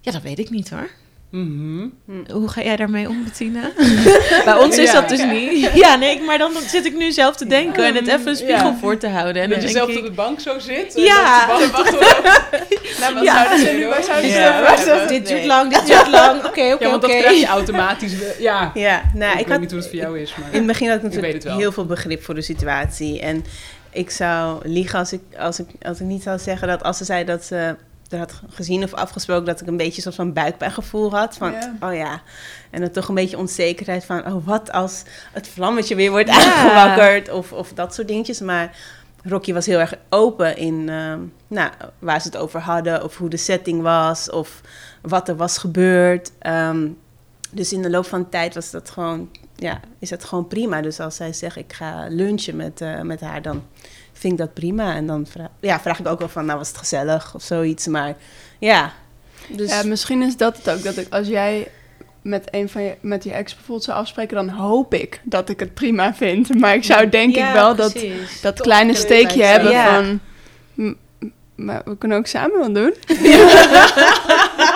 Speaker 1: Ja, dat weet ik niet hoor.
Speaker 4: Mhm.
Speaker 1: Hoe ga jij daarmee om, Bettina? Bij ons is
Speaker 4: Ja.
Speaker 1: dat dus niet. Ja, nee, maar dan zit ik nu zelf te denken en het even een spiegel
Speaker 2: Ja.
Speaker 1: voor te houden. En
Speaker 4: dat je zelf
Speaker 1: ik,
Speaker 4: op de bank zo zit. en
Speaker 1: Ja.
Speaker 4: dat de
Speaker 2: Nou, wat zouden ze nu, waar
Speaker 1: dit duurt lang, dit duurt lang. Oké, oké,
Speaker 4: Ja, want dat
Speaker 1: oké.
Speaker 4: krijg je automatisch. Ja,
Speaker 5: Ja, nou,
Speaker 4: ik,
Speaker 5: ik,
Speaker 4: weet
Speaker 5: had
Speaker 4: niet hoe het voor jou is. Maar...
Speaker 5: in het begin had ik natuurlijk heel veel begrip voor de situatie. En ik zou liegen als ik, als, ik, als ik niet zou zeggen dat als ze zei dat ze er had gezien of afgesproken dat ik een beetje soort van buikpijngevoel had. Van, oh ja. En dan toch een beetje onzekerheid van, oh wat als het vlammetje weer wordt aangewakkerd of, of dat soort dingetjes. Maar Rocky was heel erg open in ehm, nou, waar ze het over hadden of hoe de setting was of wat er was gebeurd. Ehm, dus in de loop van de tijd was dat gewoon, ja, is het gewoon prima. Dus als zij zegt, ik ga lunchen met, eh, met haar, dan vind ik dat prima. En dan vraag, ja, vraag ik ook wel van, nou was het gezellig of zoiets. Maar ja, dus
Speaker 2: Ja, misschien is dat het ook. Dat ik, als jij met een van je, met je ex bijvoorbeeld zou afspreken, dan hoop ik dat ik het prima vind. Maar ik zou denk
Speaker 1: Ja,
Speaker 2: ik wel dat,
Speaker 1: precies.
Speaker 2: dat kleine steekje hebben van... "M- Maar we kunnen ook samen wat doen.
Speaker 1: Ja,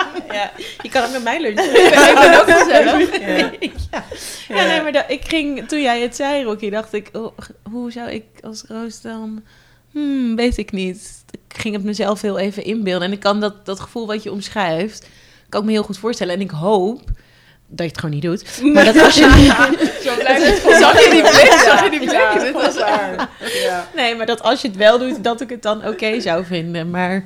Speaker 1: je kan ook met mij lunchen.
Speaker 2: ik ben ook gezellig.
Speaker 5: ja.
Speaker 1: ja. Ja, nee, maar dat, ik ging, toen jij het zei, Rocky, dacht ik, oh, hoe zou ik als Roos dan... Hmm, weet ik niet. Ik ging het mezelf heel even inbeelden. En ik kan dat, dat gevoel wat je omschrijft, kan ik me heel goed voorstellen. En ik hoop dat je het gewoon niet doet. Maar dat als je...
Speaker 4: Zo blijft het.
Speaker 2: Zag je die blik? Zag je die blik?
Speaker 4: Ja,
Speaker 2: Dit
Speaker 4: dat
Speaker 2: was
Speaker 4: is waar. Ja.
Speaker 1: Nee, maar dat als je het wel doet, dat ik het dan oké zou vinden. Maar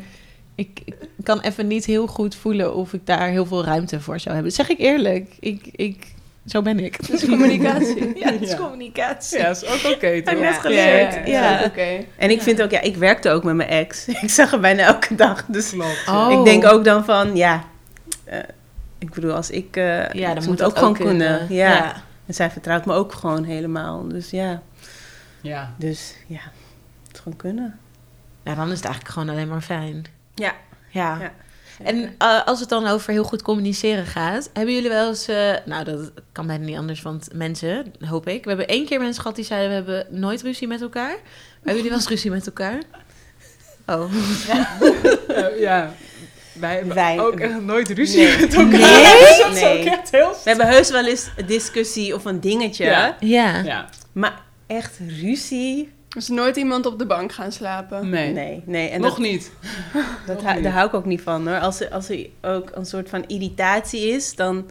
Speaker 1: ik, ik kan even niet heel goed voelen of ik daar heel veel ruimte voor zou hebben. Dat zeg ik eerlijk. Ik, ik, zo ben ik.
Speaker 2: Het is communicatie.
Speaker 1: Ja, het is
Speaker 4: Ja.
Speaker 1: communicatie.
Speaker 4: Ja, is ook oké, toch?
Speaker 1: Heb net
Speaker 5: Ja.
Speaker 1: geleerd?
Speaker 2: Ja,
Speaker 1: Ja,
Speaker 2: ja, ja. Oké.
Speaker 5: En ik vind ook, ja, ik werkte ook met mijn ex. Ik zag hem bijna elke dag. Dus
Speaker 4: Klopt.
Speaker 1: Oh.
Speaker 5: ik denk ook dan van, ja, eh, ik bedoel, als ik, eh
Speaker 1: Ja, dan moet
Speaker 5: het ook
Speaker 1: dat
Speaker 5: gewoon
Speaker 1: ook
Speaker 5: kunnen.
Speaker 1: kunnen.
Speaker 5: Ja.
Speaker 1: Ja.
Speaker 5: En zij vertrouwt me ook gewoon helemaal. Dus ja,
Speaker 4: Ja.
Speaker 5: dus ja, het gewoon kunnen.
Speaker 1: Ja, dan is het eigenlijk gewoon alleen maar fijn.
Speaker 5: Ja.
Speaker 1: Ja.
Speaker 5: Ja.
Speaker 1: En eh, als het dan over heel goed communiceren gaat, hebben jullie wel eens, eh, nou dat kan bijna niet anders, want mensen, hoop ik. We hebben één keer mensen gehad die zeiden we hebben nooit ruzie met elkaar. Maar hebben jullie wel eens ruzie met elkaar? Oh.
Speaker 4: Eh, ja. Wij hebben
Speaker 5: Wij-
Speaker 4: ook echt nooit ruzie
Speaker 5: Nee.
Speaker 4: met elkaar.
Speaker 5: Nee?
Speaker 4: Dat is ook
Speaker 5: Nee.
Speaker 4: echt heel
Speaker 5: We hebben heus wel eens een discussie of een dingetje.
Speaker 4: Ja.
Speaker 1: Ja.
Speaker 4: Ja,
Speaker 5: Maar echt ruzie?
Speaker 2: Dus nooit iemand op de bank gaan slapen.
Speaker 4: nee.
Speaker 5: Nee, nee. En
Speaker 4: Nog
Speaker 5: dat,
Speaker 4: niet.
Speaker 5: dat
Speaker 4: nog
Speaker 5: hou-
Speaker 4: niet.
Speaker 5: daar hou ik ook niet van hoor. Als er, als er ook een soort van irritatie is, dan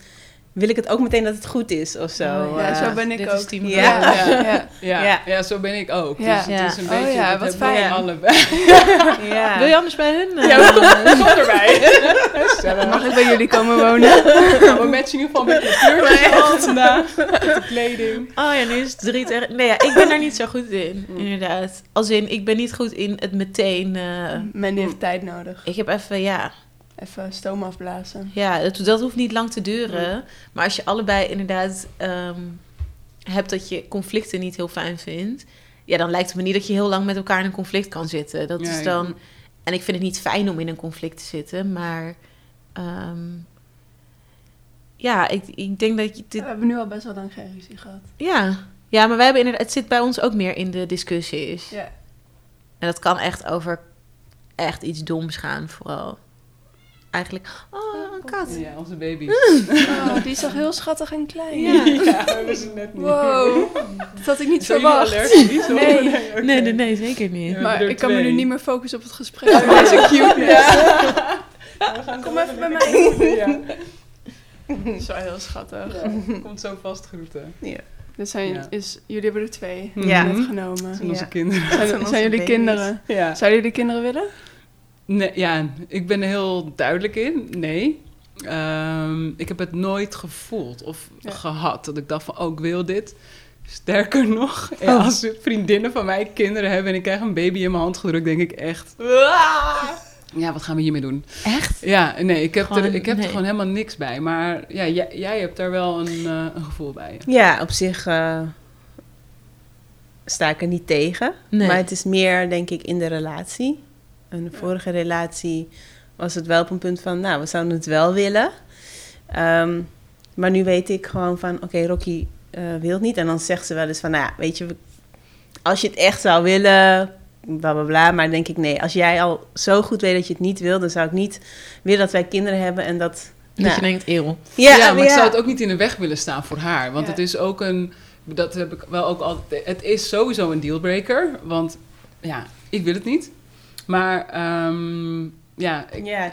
Speaker 5: wil ik het ook meteen dat het goed is of zo.
Speaker 1: Oh,
Speaker 2: Ja,
Speaker 5: Eh,
Speaker 2: zo ben ik
Speaker 1: dit
Speaker 2: ook.
Speaker 1: is team
Speaker 5: Ja.
Speaker 2: Ja, ja.
Speaker 4: Ja,
Speaker 5: Ja.
Speaker 4: ja. zo ben ik ook.
Speaker 2: Ja.
Speaker 4: Dus het is een
Speaker 2: Ja.
Speaker 4: beetje...
Speaker 2: Oh ja, wat fijn.
Speaker 4: allebei.
Speaker 5: ja.
Speaker 1: Wil je anders bij hun? eh?
Speaker 4: Ja, kom, erbij.
Speaker 2: Mag ik bij jullie komen wonen?
Speaker 4: Nou, we matchen in ieder geval met de kleurtjes al vandaag. Met de kleding.
Speaker 1: Oh ja, nu is het drie tegen... Nee, ja, ik ben daar niet zo goed in, inderdaad. Als in, ik ben niet goed in het meteen... eh,
Speaker 2: Mandy heeft tijd nodig.
Speaker 1: ik heb even, ja...
Speaker 2: Even stoom afblazen.
Speaker 1: Ja, dat, dat hoeft niet lang te duren. Maar als je allebei inderdaad ehm, hebt dat je conflicten niet heel fijn vindt... Ja, dan lijkt het me niet dat je heel lang met elkaar in een conflict kan zitten. Dat
Speaker 4: Ja,
Speaker 1: is
Speaker 4: ja.
Speaker 1: dan... En ik vind het niet fijn om in een conflict te zitten, maar... ehm, ja, ik, ik denk dat je dit...
Speaker 2: We hebben nu al best wel lang geen ruzie gehad.
Speaker 1: Ja, ja maar wij hebben inderdaad, het zit bij ons ook meer in de discussies.
Speaker 2: Ja.
Speaker 1: En dat kan echt over echt iets doms gaan, vooral. Eigenlijk, oh, een kat.
Speaker 4: Ja, onze baby.
Speaker 2: Oh, die is toch heel schattig en klein.
Speaker 1: Ja.
Speaker 4: Ja, we wisten net niet.
Speaker 2: Wow, dat had ik niet
Speaker 4: Zijn
Speaker 2: verwacht. Nee.
Speaker 1: Nee, nee, nee, zeker niet.
Speaker 4: Ja.
Speaker 2: Maar ik kan me nu niet meer focussen op het gesprek. Oh, deze cuteness. Kom even bij mij.
Speaker 4: Ja.
Speaker 2: Zo heel schattig.
Speaker 4: Ja, Komt zo vastgroeten.
Speaker 2: Dit zijn,
Speaker 4: Ja.
Speaker 2: is, jullie hebben er twee
Speaker 5: Ja.
Speaker 2: net genomen.
Speaker 4: Dat zijn onze
Speaker 5: Ja.
Speaker 4: kinderen.
Speaker 2: Zijn,
Speaker 5: zijn onze
Speaker 2: zijn jullie
Speaker 5: baby's.
Speaker 2: kinderen?
Speaker 4: Ja.
Speaker 2: Zouden jullie kinderen willen?
Speaker 4: Nee, ja, ik ben er heel duidelijk in. Nee. Ehm, ik heb het nooit gevoeld of
Speaker 2: Ja.
Speaker 4: gehad dat ik dacht van, oh, ik wil dit. Sterker nog, ja,
Speaker 1: Oh.
Speaker 4: als vriendinnen van mij kinderen hebben en ik krijg een baby in mijn hand gedrukt, denk ik echt, ja, wat gaan we hiermee doen?
Speaker 1: Echt?
Speaker 4: Ja, nee, ik heb, er,
Speaker 1: Gewoon,
Speaker 4: ik heb
Speaker 1: nee.
Speaker 4: er gewoon helemaal niks bij. Maar ja, jij, jij hebt daar wel een, eh, een gevoel bij.
Speaker 5: Ja, op zich eh, sta ik er niet tegen.
Speaker 1: Nee.
Speaker 5: Maar het is meer, denk ik, in de relatie. Een vorige relatie was het wel op een punt van, nou, we zouden het wel willen. Ehm, maar nu weet ik gewoon van, oké, Rocky eh, wil het niet. En dan zegt ze wel eens van, nou ja, weet je, als je het echt zou willen, bla bla bla. Maar dan denk ik, nee, als jij al zo goed weet dat je het niet wil, dan zou ik niet willen dat wij kinderen hebben en dat...
Speaker 1: Dat
Speaker 5: nou,
Speaker 1: je denkt, eeuw.
Speaker 4: Ja, maar ik zou het ook niet in de weg willen staan voor haar. Want
Speaker 2: Ja.
Speaker 4: het is ook een... Dat heb ik wel ook altijd... Het is sowieso een dealbreaker. Want ja, ik wil het niet. Maar ehm, ja... ik-
Speaker 5: Ja,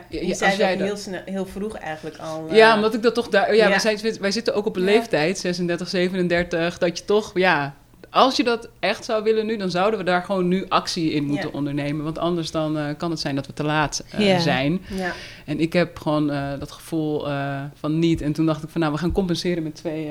Speaker 4: jij dat
Speaker 5: heel, snel, heel vroeg eigenlijk al. eh,
Speaker 4: ja, omdat ik dat toch daar... Ja,
Speaker 5: Ja.
Speaker 4: Wij, zijn, wij zitten ook op een
Speaker 2: Ja.
Speaker 4: leeftijd, 36, 37, dat je toch... Ja, als je dat echt zou willen nu, dan zouden we daar gewoon nu actie in moeten
Speaker 5: Ja.
Speaker 4: ondernemen. Want anders dan eh, kan het zijn dat we te laat eh, zijn.
Speaker 5: Ja.
Speaker 4: En ik heb gewoon eh, dat gevoel eh, van niet. En toen dacht ik van nou, we gaan compenseren met twee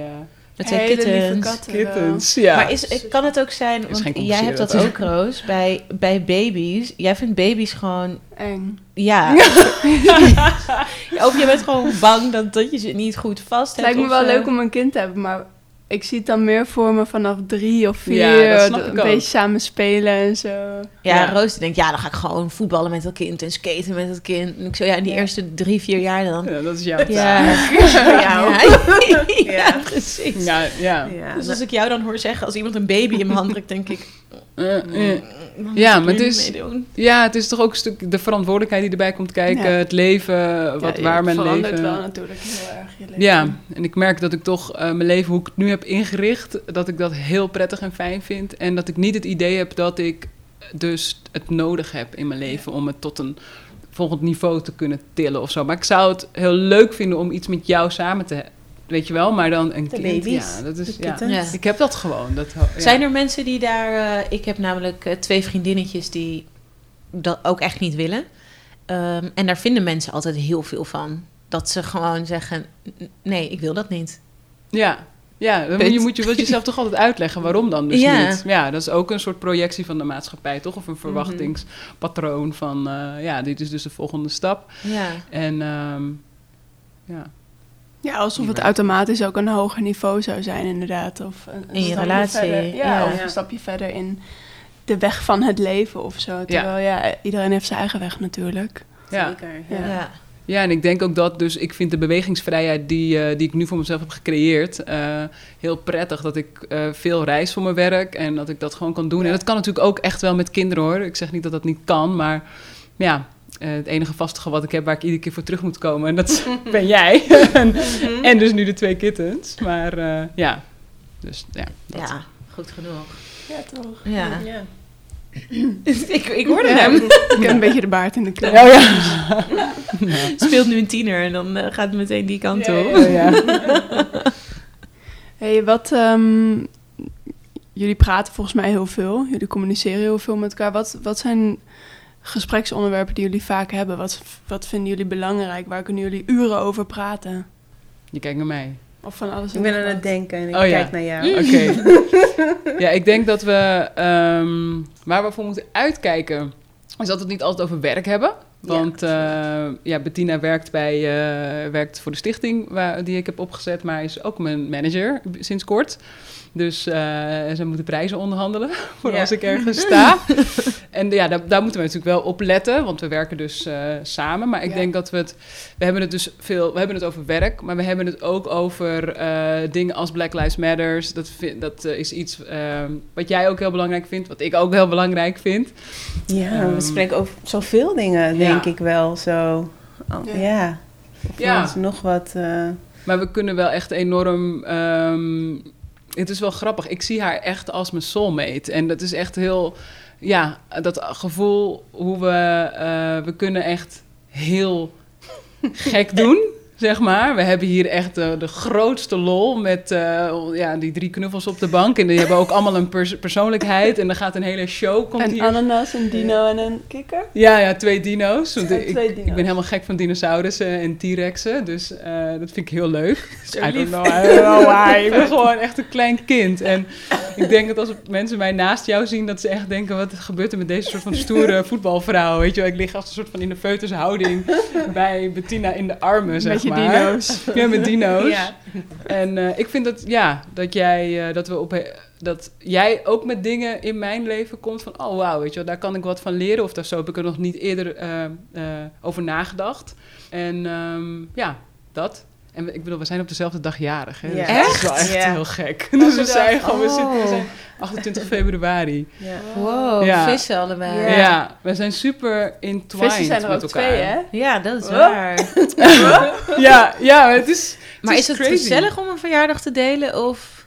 Speaker 1: Met twee
Speaker 2: Hele lieve
Speaker 1: kittens.
Speaker 2: katten
Speaker 4: kittens. Ja.
Speaker 1: Maar is, kan het ook zijn, want jij hebt dat ook, Roos, bij, bij baby's. Jij vindt baby's gewoon,
Speaker 2: Eng.
Speaker 1: ja. of je bent gewoon bang dat, dat je ze niet goed vast
Speaker 2: Het
Speaker 1: hebt.
Speaker 2: lijkt me wel
Speaker 1: zo.
Speaker 2: leuk om een kind te hebben, maar ik zie het dan meer voor me vanaf drie of vier.
Speaker 4: Ja, dat snap
Speaker 2: d-
Speaker 4: ik
Speaker 2: een
Speaker 4: ook.
Speaker 2: beetje samen spelen en zo.
Speaker 1: Ja,
Speaker 4: Ja.
Speaker 1: Roos denkt, ja, dan ga ik gewoon voetballen met dat kind en skaten met dat kind. En ik zo, ja, in die
Speaker 2: Ja.
Speaker 1: eerste drie, vier jaar dan.
Speaker 4: Ja, dat is jouw taak.
Speaker 1: Ja, ja. ja.
Speaker 5: Ja.
Speaker 1: precies.
Speaker 4: Ja, ja.
Speaker 5: Ja,
Speaker 1: Dus als ik jou dan hoor zeggen, als iemand een baby in mijn hand drukt, denk ik...
Speaker 4: Eh, eh. Ja,
Speaker 1: moet
Speaker 4: maar het is-
Speaker 1: meedoen.
Speaker 4: Ja, het is toch ook een stuk de verantwoordelijkheid die erbij komt kijken.
Speaker 2: Ja.
Speaker 4: Het leven, wat,
Speaker 2: Ja,
Speaker 4: waar
Speaker 2: je
Speaker 4: mijn
Speaker 2: verandert
Speaker 4: leven...
Speaker 2: wel natuurlijk heel erg je leven.
Speaker 4: Ja, en ik merk dat ik toch eh, mijn leven, hoe ik het nu heb ingericht, dat ik dat heel prettig en fijn vind. En dat ik niet het idee heb dat ik dus het nodig heb in mijn leven om het tot een volgend niveau te kunnen tillen of zo. Maar ik zou het heel leuk vinden om iets met jou samen te hebben. Weet je wel, maar dan een
Speaker 5: De
Speaker 4: kind.
Speaker 5: baby's,
Speaker 4: Ja, dat is, ja. Ik heb dat gewoon. Dat, ja.
Speaker 1: Zijn er mensen die daar... eh, ik heb namelijk eh, twee vriendinnetjes die dat ook echt niet willen. Ehm, en daar vinden mensen altijd heel veel van. Dat ze gewoon zeggen, "N- nee, ik wil dat niet.
Speaker 4: Ja, ja
Speaker 1: Punt.
Speaker 4: je, moet je wilt jezelf toch altijd uitleggen waarom dan dus
Speaker 1: Ja.
Speaker 4: niet. Ja, dat is ook een soort projectie van de maatschappij, toch? Of een verwachtingspatroon van, eh, ja, dit is dus de volgende stap.
Speaker 1: Ja.
Speaker 4: En ehm, ja,
Speaker 2: Ja, alsof het automatisch ook een hoger niveau zou zijn, inderdaad. Of een, een
Speaker 1: In je
Speaker 2: stapje
Speaker 1: relatie,
Speaker 2: verder- ja,
Speaker 1: ja.
Speaker 2: of
Speaker 5: Ja.
Speaker 2: een stapje verder in de weg van het leven of zo. Terwijl ja, iedereen heeft zijn eigen weg natuurlijk.
Speaker 4: ja.
Speaker 5: Zeker.
Speaker 2: Ja.
Speaker 5: Ja.
Speaker 1: ja.
Speaker 4: ja, en ik denk ook dat, dus ik vind de bewegingsvrijheid die, eh, die ik nu voor mezelf heb gecreëerd, eh, heel prettig. Dat ik eh, veel reis voor mijn werk en dat ik dat gewoon kan doen. En dat kan natuurlijk ook echt wel met kinderen hoor. Ik zeg niet dat dat niet kan, maar ja. Eh, het enige vastige wat ik heb waar ik iedere keer voor terug moet komen. En dat ben jij. en, en dus nu de twee kittens. Maar eh, ja, dus ja. dat.
Speaker 1: Ja, goed genoeg.
Speaker 2: Ja, toch?
Speaker 1: Ja.
Speaker 5: Ja.
Speaker 1: ik, ik hoorde
Speaker 2: Ja.
Speaker 1: hem.
Speaker 2: Ik heb een beetje de baard in de keel.
Speaker 4: Oh ja.
Speaker 1: Speelt nu een tiener en dan eh, gaat het meteen die kant op.
Speaker 4: Ja.
Speaker 2: Hey, wat... ehm, jullie praten volgens mij heel veel. Jullie communiceren heel veel met elkaar. Wat, wat zijn gespreksonderwerpen die jullie vaak hebben? Wat, wat vinden jullie belangrijk? Waar kunnen jullie uren over praten?
Speaker 4: Je kijkt naar mij.
Speaker 2: Of van alles
Speaker 5: Ik
Speaker 2: en
Speaker 5: ben aan het denken en ik
Speaker 4: Oh, ja.
Speaker 5: kijk naar jou.
Speaker 4: Oké. ja, ik denk dat we ehm, waar we voor moeten uitkijken, is dat we het niet altijd over werk hebben. Want ja, ja Bettina werkt, bij, eh, werkt voor de stichting waar, die ik heb opgezet, maar is ook mijn manager sinds kort. Dus eh ze moeten prijzen onderhandelen voor
Speaker 5: Ja.
Speaker 4: als ik ergens sta. en ja, daar, daar moeten we natuurlijk wel op letten, want we werken dus eh, samen. Maar ik
Speaker 2: Ja.
Speaker 4: denk dat we het, we hebben het dus veel, we hebben het over werk, maar we hebben het ook over eh, dingen als Black Lives Matters. Dat, vind, dat is iets ehm, wat jij ook heel belangrijk vindt, wat ik ook heel belangrijk vind.
Speaker 5: Ja,
Speaker 4: Ehm,
Speaker 5: we spreken over zoveel dingen, denk
Speaker 4: ja.
Speaker 5: ik wel. Zo. Oh,
Speaker 2: Ja.
Speaker 5: ja. Of
Speaker 4: Ja.
Speaker 5: ons nog wat.
Speaker 4: Maar we kunnen wel echt enorm. ehm, het is wel grappig. Ik zie haar echt als mijn soulmate. En dat is echt heel. Ja, dat gevoel hoe we. eh, we kunnen echt heel gek doen. Zeg maar. We hebben hier echt de, de grootste lol met eh, ja, die drie knuffels op de bank. En die hebben ook allemaal een pers- persoonlijkheid. En er gaat een hele show. Komt
Speaker 2: Een
Speaker 4: hier.
Speaker 2: ananas, een dino en een kikker?
Speaker 4: Ja, ja, twee dino's. Want ik, ik ben helemaal gek van dinosaurussen en T-rexen. Dus eh, dat vind ik heel leuk.
Speaker 1: Zo
Speaker 4: I don't
Speaker 1: lief.
Speaker 4: know, I don't know why. Ik ben gewoon echt een klein kind. En ik denk dat als mensen mij naast jou zien... dat ze echt denken... wat gebeurt er met deze soort van stoere voetbalvrouw? Weet je wel, ik lig als een soort van in de foetushouding... bij Bettina in de armen, zeg
Speaker 2: je
Speaker 4: maar.
Speaker 2: dino's.
Speaker 4: Ja, met dino's.
Speaker 5: Ja.
Speaker 4: En eh, ik vind dat, ja, dat jij, eh, dat we op, dat jij ook met dingen in mijn leven komt van, oh wauw, weet je wel, daar kan ik wat van leren. Of daar zo heb ik er nog niet eerder eh, over nagedacht. En ehm, ja, dat. En we- ik bedoel, we zijn op dezelfde dag jarig, hè?
Speaker 5: Ja.
Speaker 4: Dus dat is wel
Speaker 5: Echt?
Speaker 4: echt
Speaker 5: Ja.
Speaker 4: heel gek. Dus we zijn gewoon, we,
Speaker 1: Oh.
Speaker 4: zitten, we zijn 28 februari.
Speaker 5: Ja.
Speaker 1: Wow,
Speaker 4: Ja.
Speaker 1: vissen allebei.
Speaker 5: Ja.
Speaker 4: Ja. we zijn super entwined
Speaker 2: Vissen zijn er
Speaker 4: met
Speaker 2: ook
Speaker 4: elkaar.
Speaker 2: twee, hè?
Speaker 1: Ja, dat is
Speaker 2: Oh.
Speaker 1: waar.
Speaker 4: Ja, ja, maar het is...
Speaker 1: Maar
Speaker 4: is
Speaker 1: is het
Speaker 4: crazy.
Speaker 1: gezellig om een verjaardag te delen? Of...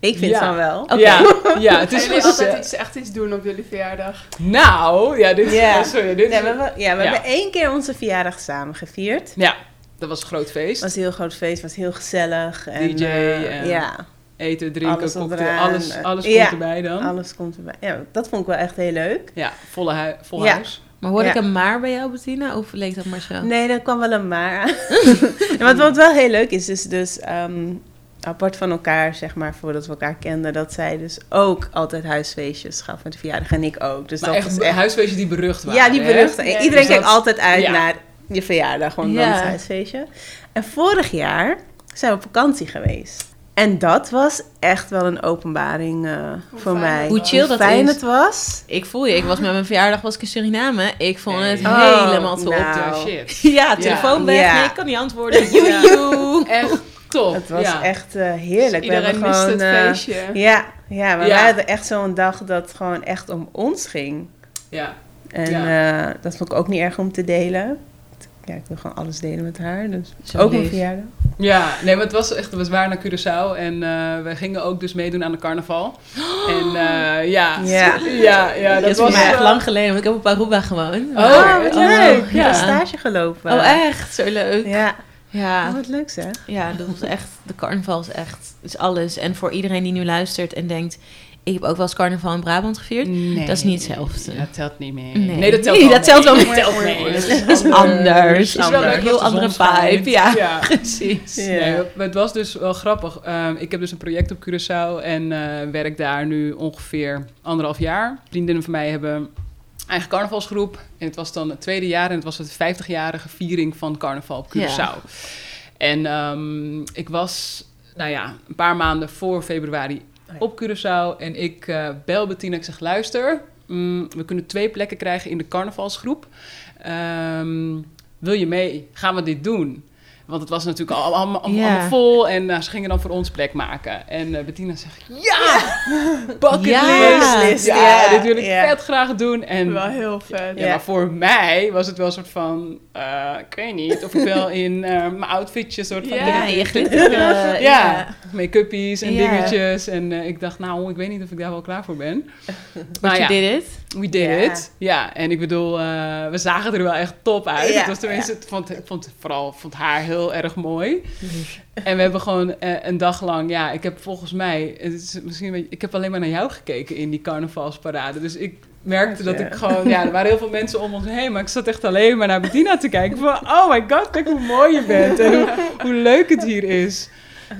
Speaker 5: Ik vind
Speaker 4: Ja.
Speaker 5: het van wel.
Speaker 1: Oké.
Speaker 4: Ja, ja, het is
Speaker 2: jullie altijd iets, echt iets doen op jullie verjaardag?
Speaker 4: Nou, ja, dit,
Speaker 5: Ja.
Speaker 4: oh, sorry, dit
Speaker 5: Ja, we, hebben, ja, we
Speaker 4: Ja.
Speaker 5: hebben één keer onze verjaardag samen gevierd.
Speaker 4: Ja, dat was een groot feest.
Speaker 5: Het was een heel groot feest, was heel gezellig. En,
Speaker 4: DJ
Speaker 5: eh,
Speaker 4: en-
Speaker 5: Ja,
Speaker 4: eten, drinken,
Speaker 5: Alles
Speaker 4: cocktail,
Speaker 5: eraan,
Speaker 4: alles, alles
Speaker 5: ja.
Speaker 4: komt erbij dan.
Speaker 5: Alles komt erbij. Ja, dat vond ik wel echt heel leuk.
Speaker 4: Ja, volle hui vol
Speaker 5: Ja.
Speaker 4: huis.
Speaker 1: Maar hoorde
Speaker 5: Ja.
Speaker 1: ik een maar bij jou, Bettina? Of leek dat maar zo?
Speaker 5: Nee, dat kwam wel een maar aan. En wat, wat wel heel leuk is, is dus ehm, apart van elkaar, zeg maar, voordat we elkaar kenden, dat zij dus ook altijd huisfeestjes gaf met de verjaardag en ik ook. Dus
Speaker 4: Maar
Speaker 5: dat
Speaker 4: echt,
Speaker 5: was echt...
Speaker 4: huisfeestjes die berucht waren.
Speaker 5: Ja, die
Speaker 4: hè?
Speaker 2: Ja.
Speaker 5: Iedereen
Speaker 4: Dus
Speaker 5: kijkt
Speaker 4: dat-
Speaker 5: altijd uit
Speaker 4: ja.
Speaker 5: naar je verjaardag, gewoon
Speaker 1: Ja.
Speaker 5: het huisfeestje. En vorig jaar zijn we op vakantie geweest. En dat was echt wel een openbaring eh, voor mij.
Speaker 1: Hoe chill dat
Speaker 5: fijn
Speaker 1: is.
Speaker 5: het was.
Speaker 1: Ik voel je. Ik was met mijn verjaardag was ik in Suriname. Ik vond het.
Speaker 5: Oh,
Speaker 1: helemaal top.
Speaker 5: nou.
Speaker 4: Shit.
Speaker 1: Ja, telefoon
Speaker 5: Ja.
Speaker 1: weg.
Speaker 5: Ja.
Speaker 1: Nee, ik kan niet antwoorden. Joe.
Speaker 4: Echt top.
Speaker 5: Het was
Speaker 4: ja.
Speaker 5: echt eh, heerlijk.
Speaker 2: Iedereen
Speaker 5: we hebben
Speaker 2: mist
Speaker 5: gewoon,
Speaker 2: het
Speaker 5: eh,
Speaker 2: feestje.
Speaker 5: Ja, ja, we
Speaker 4: Ja.
Speaker 5: hadden echt zo'n dag dat gewoon echt om ons ging.
Speaker 4: Ja.
Speaker 5: En
Speaker 4: Ja.
Speaker 5: eh, dat vond ik ook niet erg om te delen. Ja, ik wil gewoon alles delen met haar. Dus
Speaker 1: Zo
Speaker 5: ook mijn
Speaker 1: lief.
Speaker 5: verjaardag.
Speaker 4: Ja, nee, maar het was echt, we waren naar Curaçao en eh we gingen ook dus meedoen aan de carnaval. En eh, ja,
Speaker 5: Ja.
Speaker 4: ja, ja, dat
Speaker 1: Dat is
Speaker 4: was
Speaker 1: mij echt
Speaker 4: wel-
Speaker 1: lang geleden, want ik heb op Aruba gewoond.
Speaker 4: Oh,
Speaker 5: Oh, wat
Speaker 1: oh,
Speaker 5: leuk.
Speaker 1: ja.
Speaker 5: Stage gelopen.
Speaker 1: Oh, echt? Zo leuk.
Speaker 5: Ja.
Speaker 1: Ja.
Speaker 5: Oh, wat leuk zeg.
Speaker 1: Ja, dat was echt, de carnaval is echt, is alles. En voor iedereen die nu luistert en denkt, ik heb ook wel eens carnaval in Brabant gevierd.
Speaker 4: Nee,
Speaker 1: Dat is niet hetzelfde.
Speaker 4: Dat telt niet meer.
Speaker 1: Nee.
Speaker 4: Nee, dat telt
Speaker 1: Nee,
Speaker 4: wel
Speaker 1: dat telt wel
Speaker 4: mee.
Speaker 1: mee.
Speaker 4: Dat telt mee.
Speaker 1: Dat is anders.
Speaker 4: Het is wel
Speaker 1: Een heel andere vibe. Ja,
Speaker 4: Ja.
Speaker 1: precies.
Speaker 5: Ja.
Speaker 4: Nee, het was dus wel grappig. Ehm, ik heb dus een project op Curaçao en eh, werk daar nu ongeveer anderhalf jaar. Vriendinnen van mij hebben eigen carnavalsgroep. En het was dan het tweede jaar en het was het 50-jarige viering van carnaval op Curaçao.
Speaker 1: Ja.
Speaker 4: En ehm, ik was, nou ja, een paar maanden voor februari op Curaçao. En ik eh, bel Bettina, ik zeg, luister, mm, we kunnen twee plekken krijgen in de carnavalsgroep. Ehm, wil je mee? Gaan we dit doen? Want het was natuurlijk al, allemaal, allemaal, vol en nou, ze gingen dan voor ons plek maken. En eh, Bettina zegt, ja! Bucket
Speaker 1: Ja.
Speaker 4: list! Ja,
Speaker 5: Ja,
Speaker 4: dit wil ik vet graag doen. En
Speaker 2: Wel heel vet.
Speaker 4: ja, maar voor mij was het wel een soort van... eh, ik weet niet of ik wel in eh, mijn outfitje soort van...
Speaker 1: Ja, je glitter.
Speaker 4: ja, make-uppies en dingetjes. En eh, ik dacht, nou, ik weet niet of ik daar wel klaar voor ben. Maar
Speaker 1: you
Speaker 4: ja,
Speaker 1: did it.
Speaker 4: we did it. Ja, en ik bedoel, eh, we zagen er wel echt top uit. Het was tenminste, ik vond, ik vond vooral vond haar heel erg mooi. En we hebben gewoon eh, een dag lang, ja, ik heb volgens mij, het is misschien een beetje, ik heb alleen maar naar jou gekeken in die carnavalsparade. Dus ik merkte dat
Speaker 5: Ja.
Speaker 4: ik gewoon, ja, er waren heel veel mensen om ons heen, maar ik zat echt alleen maar naar Bettina te kijken. Van, oh my god, kijk hoe mooi je bent en hoe, hoe leuk het hier is.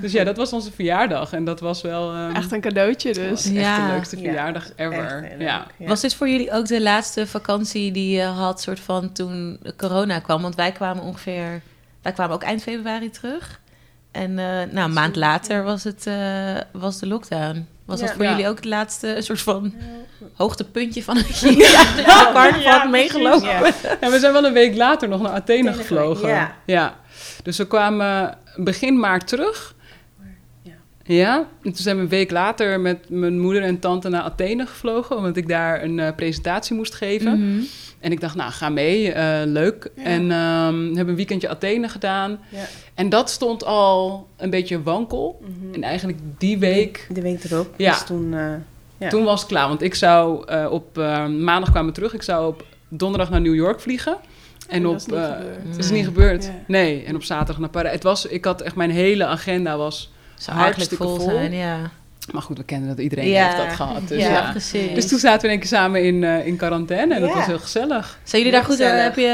Speaker 4: Dus ja, dat was onze verjaardag en dat was wel ehm,
Speaker 2: Echt een cadeautje dus.
Speaker 4: echt
Speaker 1: Ja.
Speaker 4: de leukste
Speaker 5: Ja,
Speaker 4: verjaardag ever. Ja.
Speaker 5: leuk,
Speaker 1: Was dit voor jullie ook de laatste vakantie die je had, soort van toen corona kwam? Want wij kwamen ongeveer, wij kwamen ook eind februari terug. En eh, nou, een maand later was, het, eh, was de lockdown. Was dat voor
Speaker 4: Ja.
Speaker 1: jullie ook het laatste soort van hoogtepuntje van het jaar? De
Speaker 4: Ja,
Speaker 1: meegelopen.
Speaker 5: Ja.
Speaker 4: En we zijn wel een week later nog naar Athene gevlogen. ja. Dus we kwamen begin maart terug.
Speaker 5: Ja.
Speaker 4: Ja, en toen zijn we een week later met mijn moeder en tante naar Athene gevlogen, omdat ik daar een eh, presentatie moest geven.
Speaker 1: Mhm.
Speaker 4: En ik dacht, nou, ga mee, eh, leuk.
Speaker 2: Ja.
Speaker 4: En ehm, we hebben een weekendje Athene gedaan.
Speaker 5: Ja.
Speaker 4: En dat stond al een beetje wankel.
Speaker 5: Mhm.
Speaker 4: En eigenlijk die week,
Speaker 5: De week erop.
Speaker 4: Ja.
Speaker 5: Dus toen... eh, Ja.
Speaker 4: toen was het klaar. Want ik zou eh, op eh, maandag kwamen we terug. Ik zou op donderdag naar New York vliegen. En
Speaker 2: dat
Speaker 4: op,
Speaker 2: is niet
Speaker 4: eh,
Speaker 2: gebeurd.
Speaker 4: het is
Speaker 1: Nee.
Speaker 4: niet gebeurd.
Speaker 2: Ja.
Speaker 4: Nee. En op zaterdag naar Parijs. Het was, ik had echt mijn hele agenda was.
Speaker 1: Zou
Speaker 4: Hartstikke
Speaker 1: vol
Speaker 4: vol.
Speaker 1: zijn, ja.
Speaker 4: Maar goed, we kennen dat iedereen
Speaker 1: Ja.
Speaker 4: heeft dat gehad. Dus,
Speaker 1: ja,
Speaker 4: ja.
Speaker 1: precies.
Speaker 4: dus toen zaten we in één keer samen in, eh, in quarantaine. En dat was heel gezellig.
Speaker 1: Zijn jullie daar goed
Speaker 5: Gezellig.
Speaker 1: Heb je,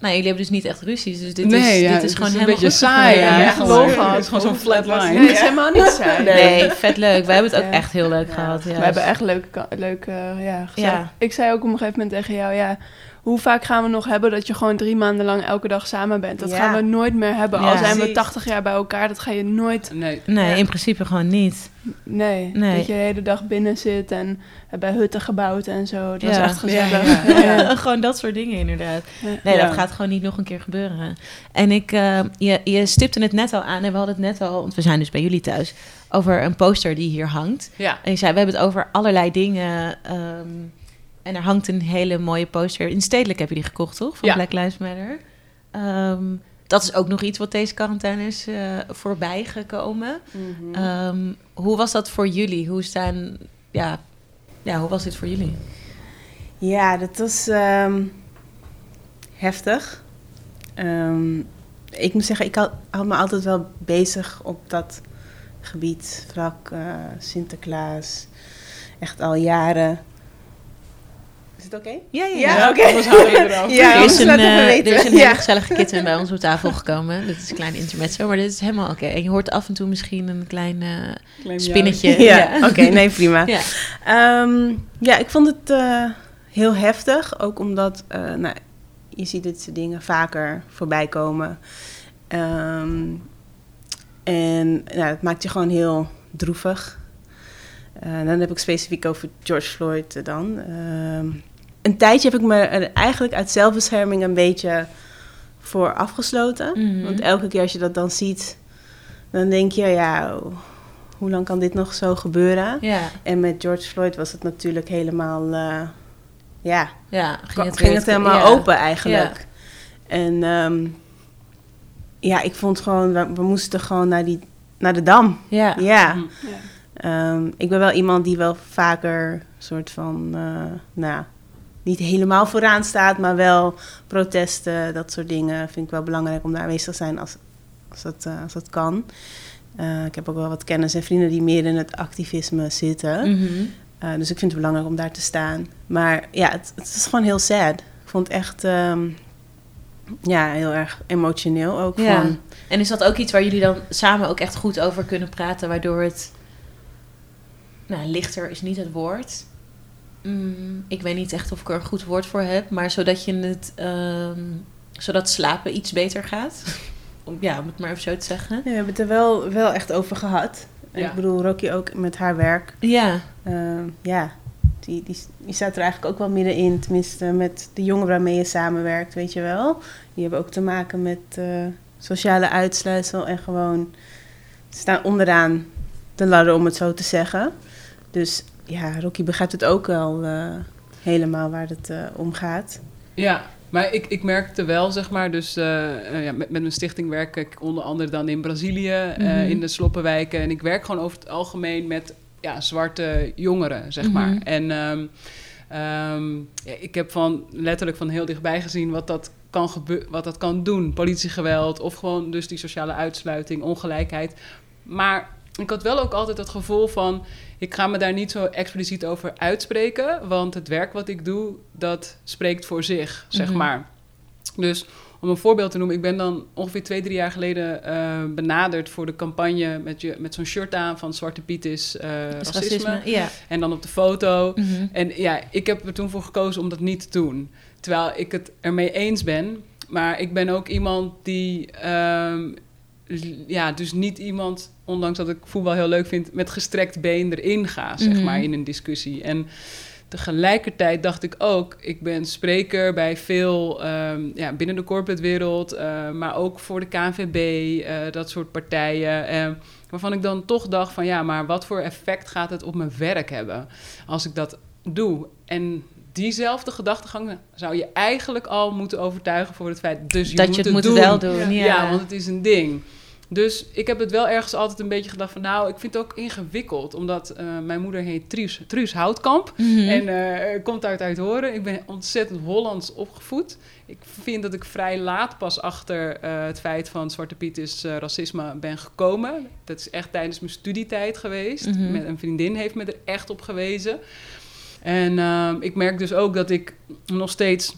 Speaker 1: nou, jullie hebben dus niet echt ruzies, dus dit
Speaker 4: nee,
Speaker 1: is,
Speaker 4: ja,
Speaker 1: dit is
Speaker 4: het
Speaker 1: gewoon
Speaker 4: een
Speaker 1: helemaal
Speaker 4: beetje
Speaker 1: goed
Speaker 4: saai. Ja, het is gewoon zo'n flat line.
Speaker 2: Nee, het is helemaal niet saai.
Speaker 1: Nee, vet leuk. Wij hebben het ook echt heel leuk
Speaker 5: Ja.
Speaker 1: gehad.
Speaker 2: We hebben echt leuk, leuk eh, ja, gezellig.
Speaker 1: Ja.
Speaker 2: Ik zei ook op een gegeven moment tegen jou, ja, hoe vaak gaan we nog hebben dat je gewoon drie maanden lang elke dag samen bent? Dat
Speaker 5: Ja.
Speaker 2: gaan we nooit meer hebben.
Speaker 1: Ja.
Speaker 2: Al zijn we
Speaker 5: Precies.
Speaker 2: 80 jaar bij elkaar, dat ga je nooit,
Speaker 4: Nee.
Speaker 1: Nee,
Speaker 5: Ja.
Speaker 1: in principe gewoon niet.
Speaker 2: nee.
Speaker 1: Nee.
Speaker 2: Dat je de hele dag binnen zit en bij hutten gebouwd en zo. Dat is
Speaker 1: Ja.
Speaker 2: echt gezellig.
Speaker 4: Ja, ja,
Speaker 2: Ja.
Speaker 1: gewoon dat soort dingen inderdaad.
Speaker 2: Ja.
Speaker 1: Nee,
Speaker 4: Ja.
Speaker 1: dat gaat gewoon niet nog een keer gebeuren. En ik, eh, je, je stipte het net al aan en we hadden het net al, want we zijn dus bij jullie thuis, over een poster die hier hangt.
Speaker 4: Ja.
Speaker 1: En je zei, we hebben het over allerlei dingen. ehm, en er hangt een hele mooie poster. In Stedelijk heb je die gekocht, toch? Van
Speaker 4: Ja.
Speaker 1: Black Lives Matter. Ehm, dat is ook nog iets wat deze quarantaine is eh, voorbij gekomen.
Speaker 5: Mhm.
Speaker 1: Ehm, hoe was dat voor jullie? Hoe staan, ja, ja, hoe was dit voor jullie?
Speaker 5: Ja, dat was ehm, heftig. Ik moet zeggen, ik had, had me altijd wel bezig op dat gebied, vlak eh, Sinterklaas. Echt al jaren. Is het oké?
Speaker 1: Ja, ja,
Speaker 5: Ja,
Speaker 1: ja.
Speaker 5: oké.
Speaker 4: Eraf.
Speaker 5: Ja,
Speaker 1: er, is een,
Speaker 5: laat het me
Speaker 1: eh,
Speaker 5: weten.
Speaker 1: er is een hele gezellige kitten bij ons op tafel gekomen. Dit is een klein intermezzo, maar dit is helemaal oké. En je hoort af en toe misschien een klein eh,
Speaker 4: Klein
Speaker 1: spinnetje.
Speaker 5: Ja, oké, nee, prima.
Speaker 1: Ja.
Speaker 5: Ehm, ja, ik vond het eh, heel heftig. Ook omdat eh, nou, je ziet dit soort dingen vaker voorbij komen. Ehm, en nou, het maakt je gewoon heel droevig. Eh, dan heb ik specifiek over George Floyd eh, dan. Ehm, een tijdje heb ik me er eigenlijk uit zelfbescherming een beetje voor afgesloten.
Speaker 1: Mhm.
Speaker 5: Want elke keer als je dat dan ziet, dan denk je, ja, hoe lang kan dit nog zo gebeuren?
Speaker 1: Ja,
Speaker 5: En met George Floyd was het natuurlijk helemaal, eh, ja,
Speaker 1: ja.
Speaker 5: ging het,
Speaker 1: weer-
Speaker 5: helemaal
Speaker 1: ja.
Speaker 5: open eigenlijk. En ehm, ja, ik vond gewoon, we, we moesten gewoon naar, die, naar de Dam.
Speaker 1: Ja.
Speaker 5: Ja.
Speaker 4: Hm.
Speaker 2: Ja.
Speaker 5: Ehm, ik ben wel iemand die wel vaker soort van, eh, nou, niet helemaal vooraan staat, maar wel protesten, dat soort dingen vind ik wel belangrijk om daar aanwezig te zijn als, als, dat, eh, als dat kan. Eh, ik heb ook wel wat kennis en vrienden die meer in het activisme zitten.
Speaker 1: Mhm.
Speaker 5: Uh, dus ik vind het belangrijk om daar te staan. Maar ja, het, het is gewoon heel sad. Ik vond het echt ehm, ja, heel erg emotioneel ook.
Speaker 1: Ja.
Speaker 5: Van,
Speaker 1: En is dat ook iets waar jullie dan samen ook echt goed over kunnen praten, waardoor het... Nou, lichter is niet het woord. Mm, ik weet niet echt of ik er een goed woord voor heb, maar zodat je het... ehm, zodat slapen iets beter gaat. Om, ja, om het maar even zo te zeggen.
Speaker 5: ja, we hebben het er wel, wel echt over gehad. En
Speaker 4: Ja.
Speaker 5: ik bedoel, Rocky ook met haar werk.
Speaker 1: Ja,
Speaker 5: Ehm, ja, die, die, die staat er eigenlijk ook wel middenin. Tenminste, met de jongen waarmee je samenwerkt, weet je wel. Die hebben ook te maken met eh, sociale uitsluitsel en gewoon staan onderaan de ladder, om het zo te zeggen. Dus ja, Rocky begrijpt het ook wel eh, helemaal waar het eh, om gaat.
Speaker 4: Ja, maar ik, ik merkte wel, zeg maar, dus eh, ja, met, met mijn stichting werk ik onder andere dan in Brazilië,
Speaker 1: Mhm.
Speaker 4: in de sloppenwijken. En ik werk gewoon over het algemeen met ja, zwarte jongeren, zeg maar.
Speaker 1: Mhm.
Speaker 4: En ehm, ehm, ja, ik heb van letterlijk van heel dichtbij gezien wat dat kan wat dat kan doen. Politiegeweld of gewoon dus die sociale uitsluiting, ongelijkheid. Maar ik had wel ook altijd het gevoel van, ik ga me daar niet zo expliciet over uitspreken, want het werk wat ik doe, dat spreekt voor zich, zeg
Speaker 1: Mhm.
Speaker 4: maar. Dus om een voorbeeld te noemen, ik ben dan ongeveer twee, drie jaar geleden eh, benaderd voor de campagne met, je, met zo'n shirt aan van Zwarte Piet is eh,
Speaker 1: is
Speaker 4: racisme.
Speaker 1: Ja.
Speaker 4: En dan op de foto.
Speaker 1: Mhm.
Speaker 4: En ja, ik heb er toen voor gekozen om dat niet te doen. Terwijl ik het ermee eens ben. Maar ik ben ook iemand die... ehm, ja, dus niet iemand, ondanks dat ik voetbal heel leuk vind... met gestrekt been erin ga, zeg
Speaker 1: Mhm.
Speaker 4: maar, in een discussie. En tegelijkertijd dacht ik ook... ik ben spreker bij veel... ehm, ja, binnen de corporate wereld... eh, maar ook voor de KNVB, eh, dat soort partijen... eh, waarvan ik dan toch dacht van... ja, maar wat voor effect gaat het op mijn werk hebben... als ik dat doe? En diezelfde gedachtegang zou je eigenlijk al moeten overtuigen voor het feit... dus je
Speaker 1: dat
Speaker 4: moet
Speaker 1: je het moet
Speaker 4: doen.
Speaker 1: wel doen. Ja,
Speaker 4: Ja. want het is een ding. Dus ik heb het wel ergens altijd een beetje gedacht van... nou, ik vind het ook ingewikkeld. Omdat eh, mijn moeder heet Truus, Truus Houtkamp.
Speaker 1: Mhm.
Speaker 4: En eh, komt uit Uithoren. Ik ben ontzettend Hollands opgevoed. Ik vind dat ik vrij laat pas achter eh, het feit van Zwarte Piet is racisme ben gekomen. Dat is echt tijdens mijn studietijd geweest.
Speaker 1: Mhm.
Speaker 4: Met een vriendin heeft me er echt op gewezen. En ehm, ik merk dus ook dat ik nog steeds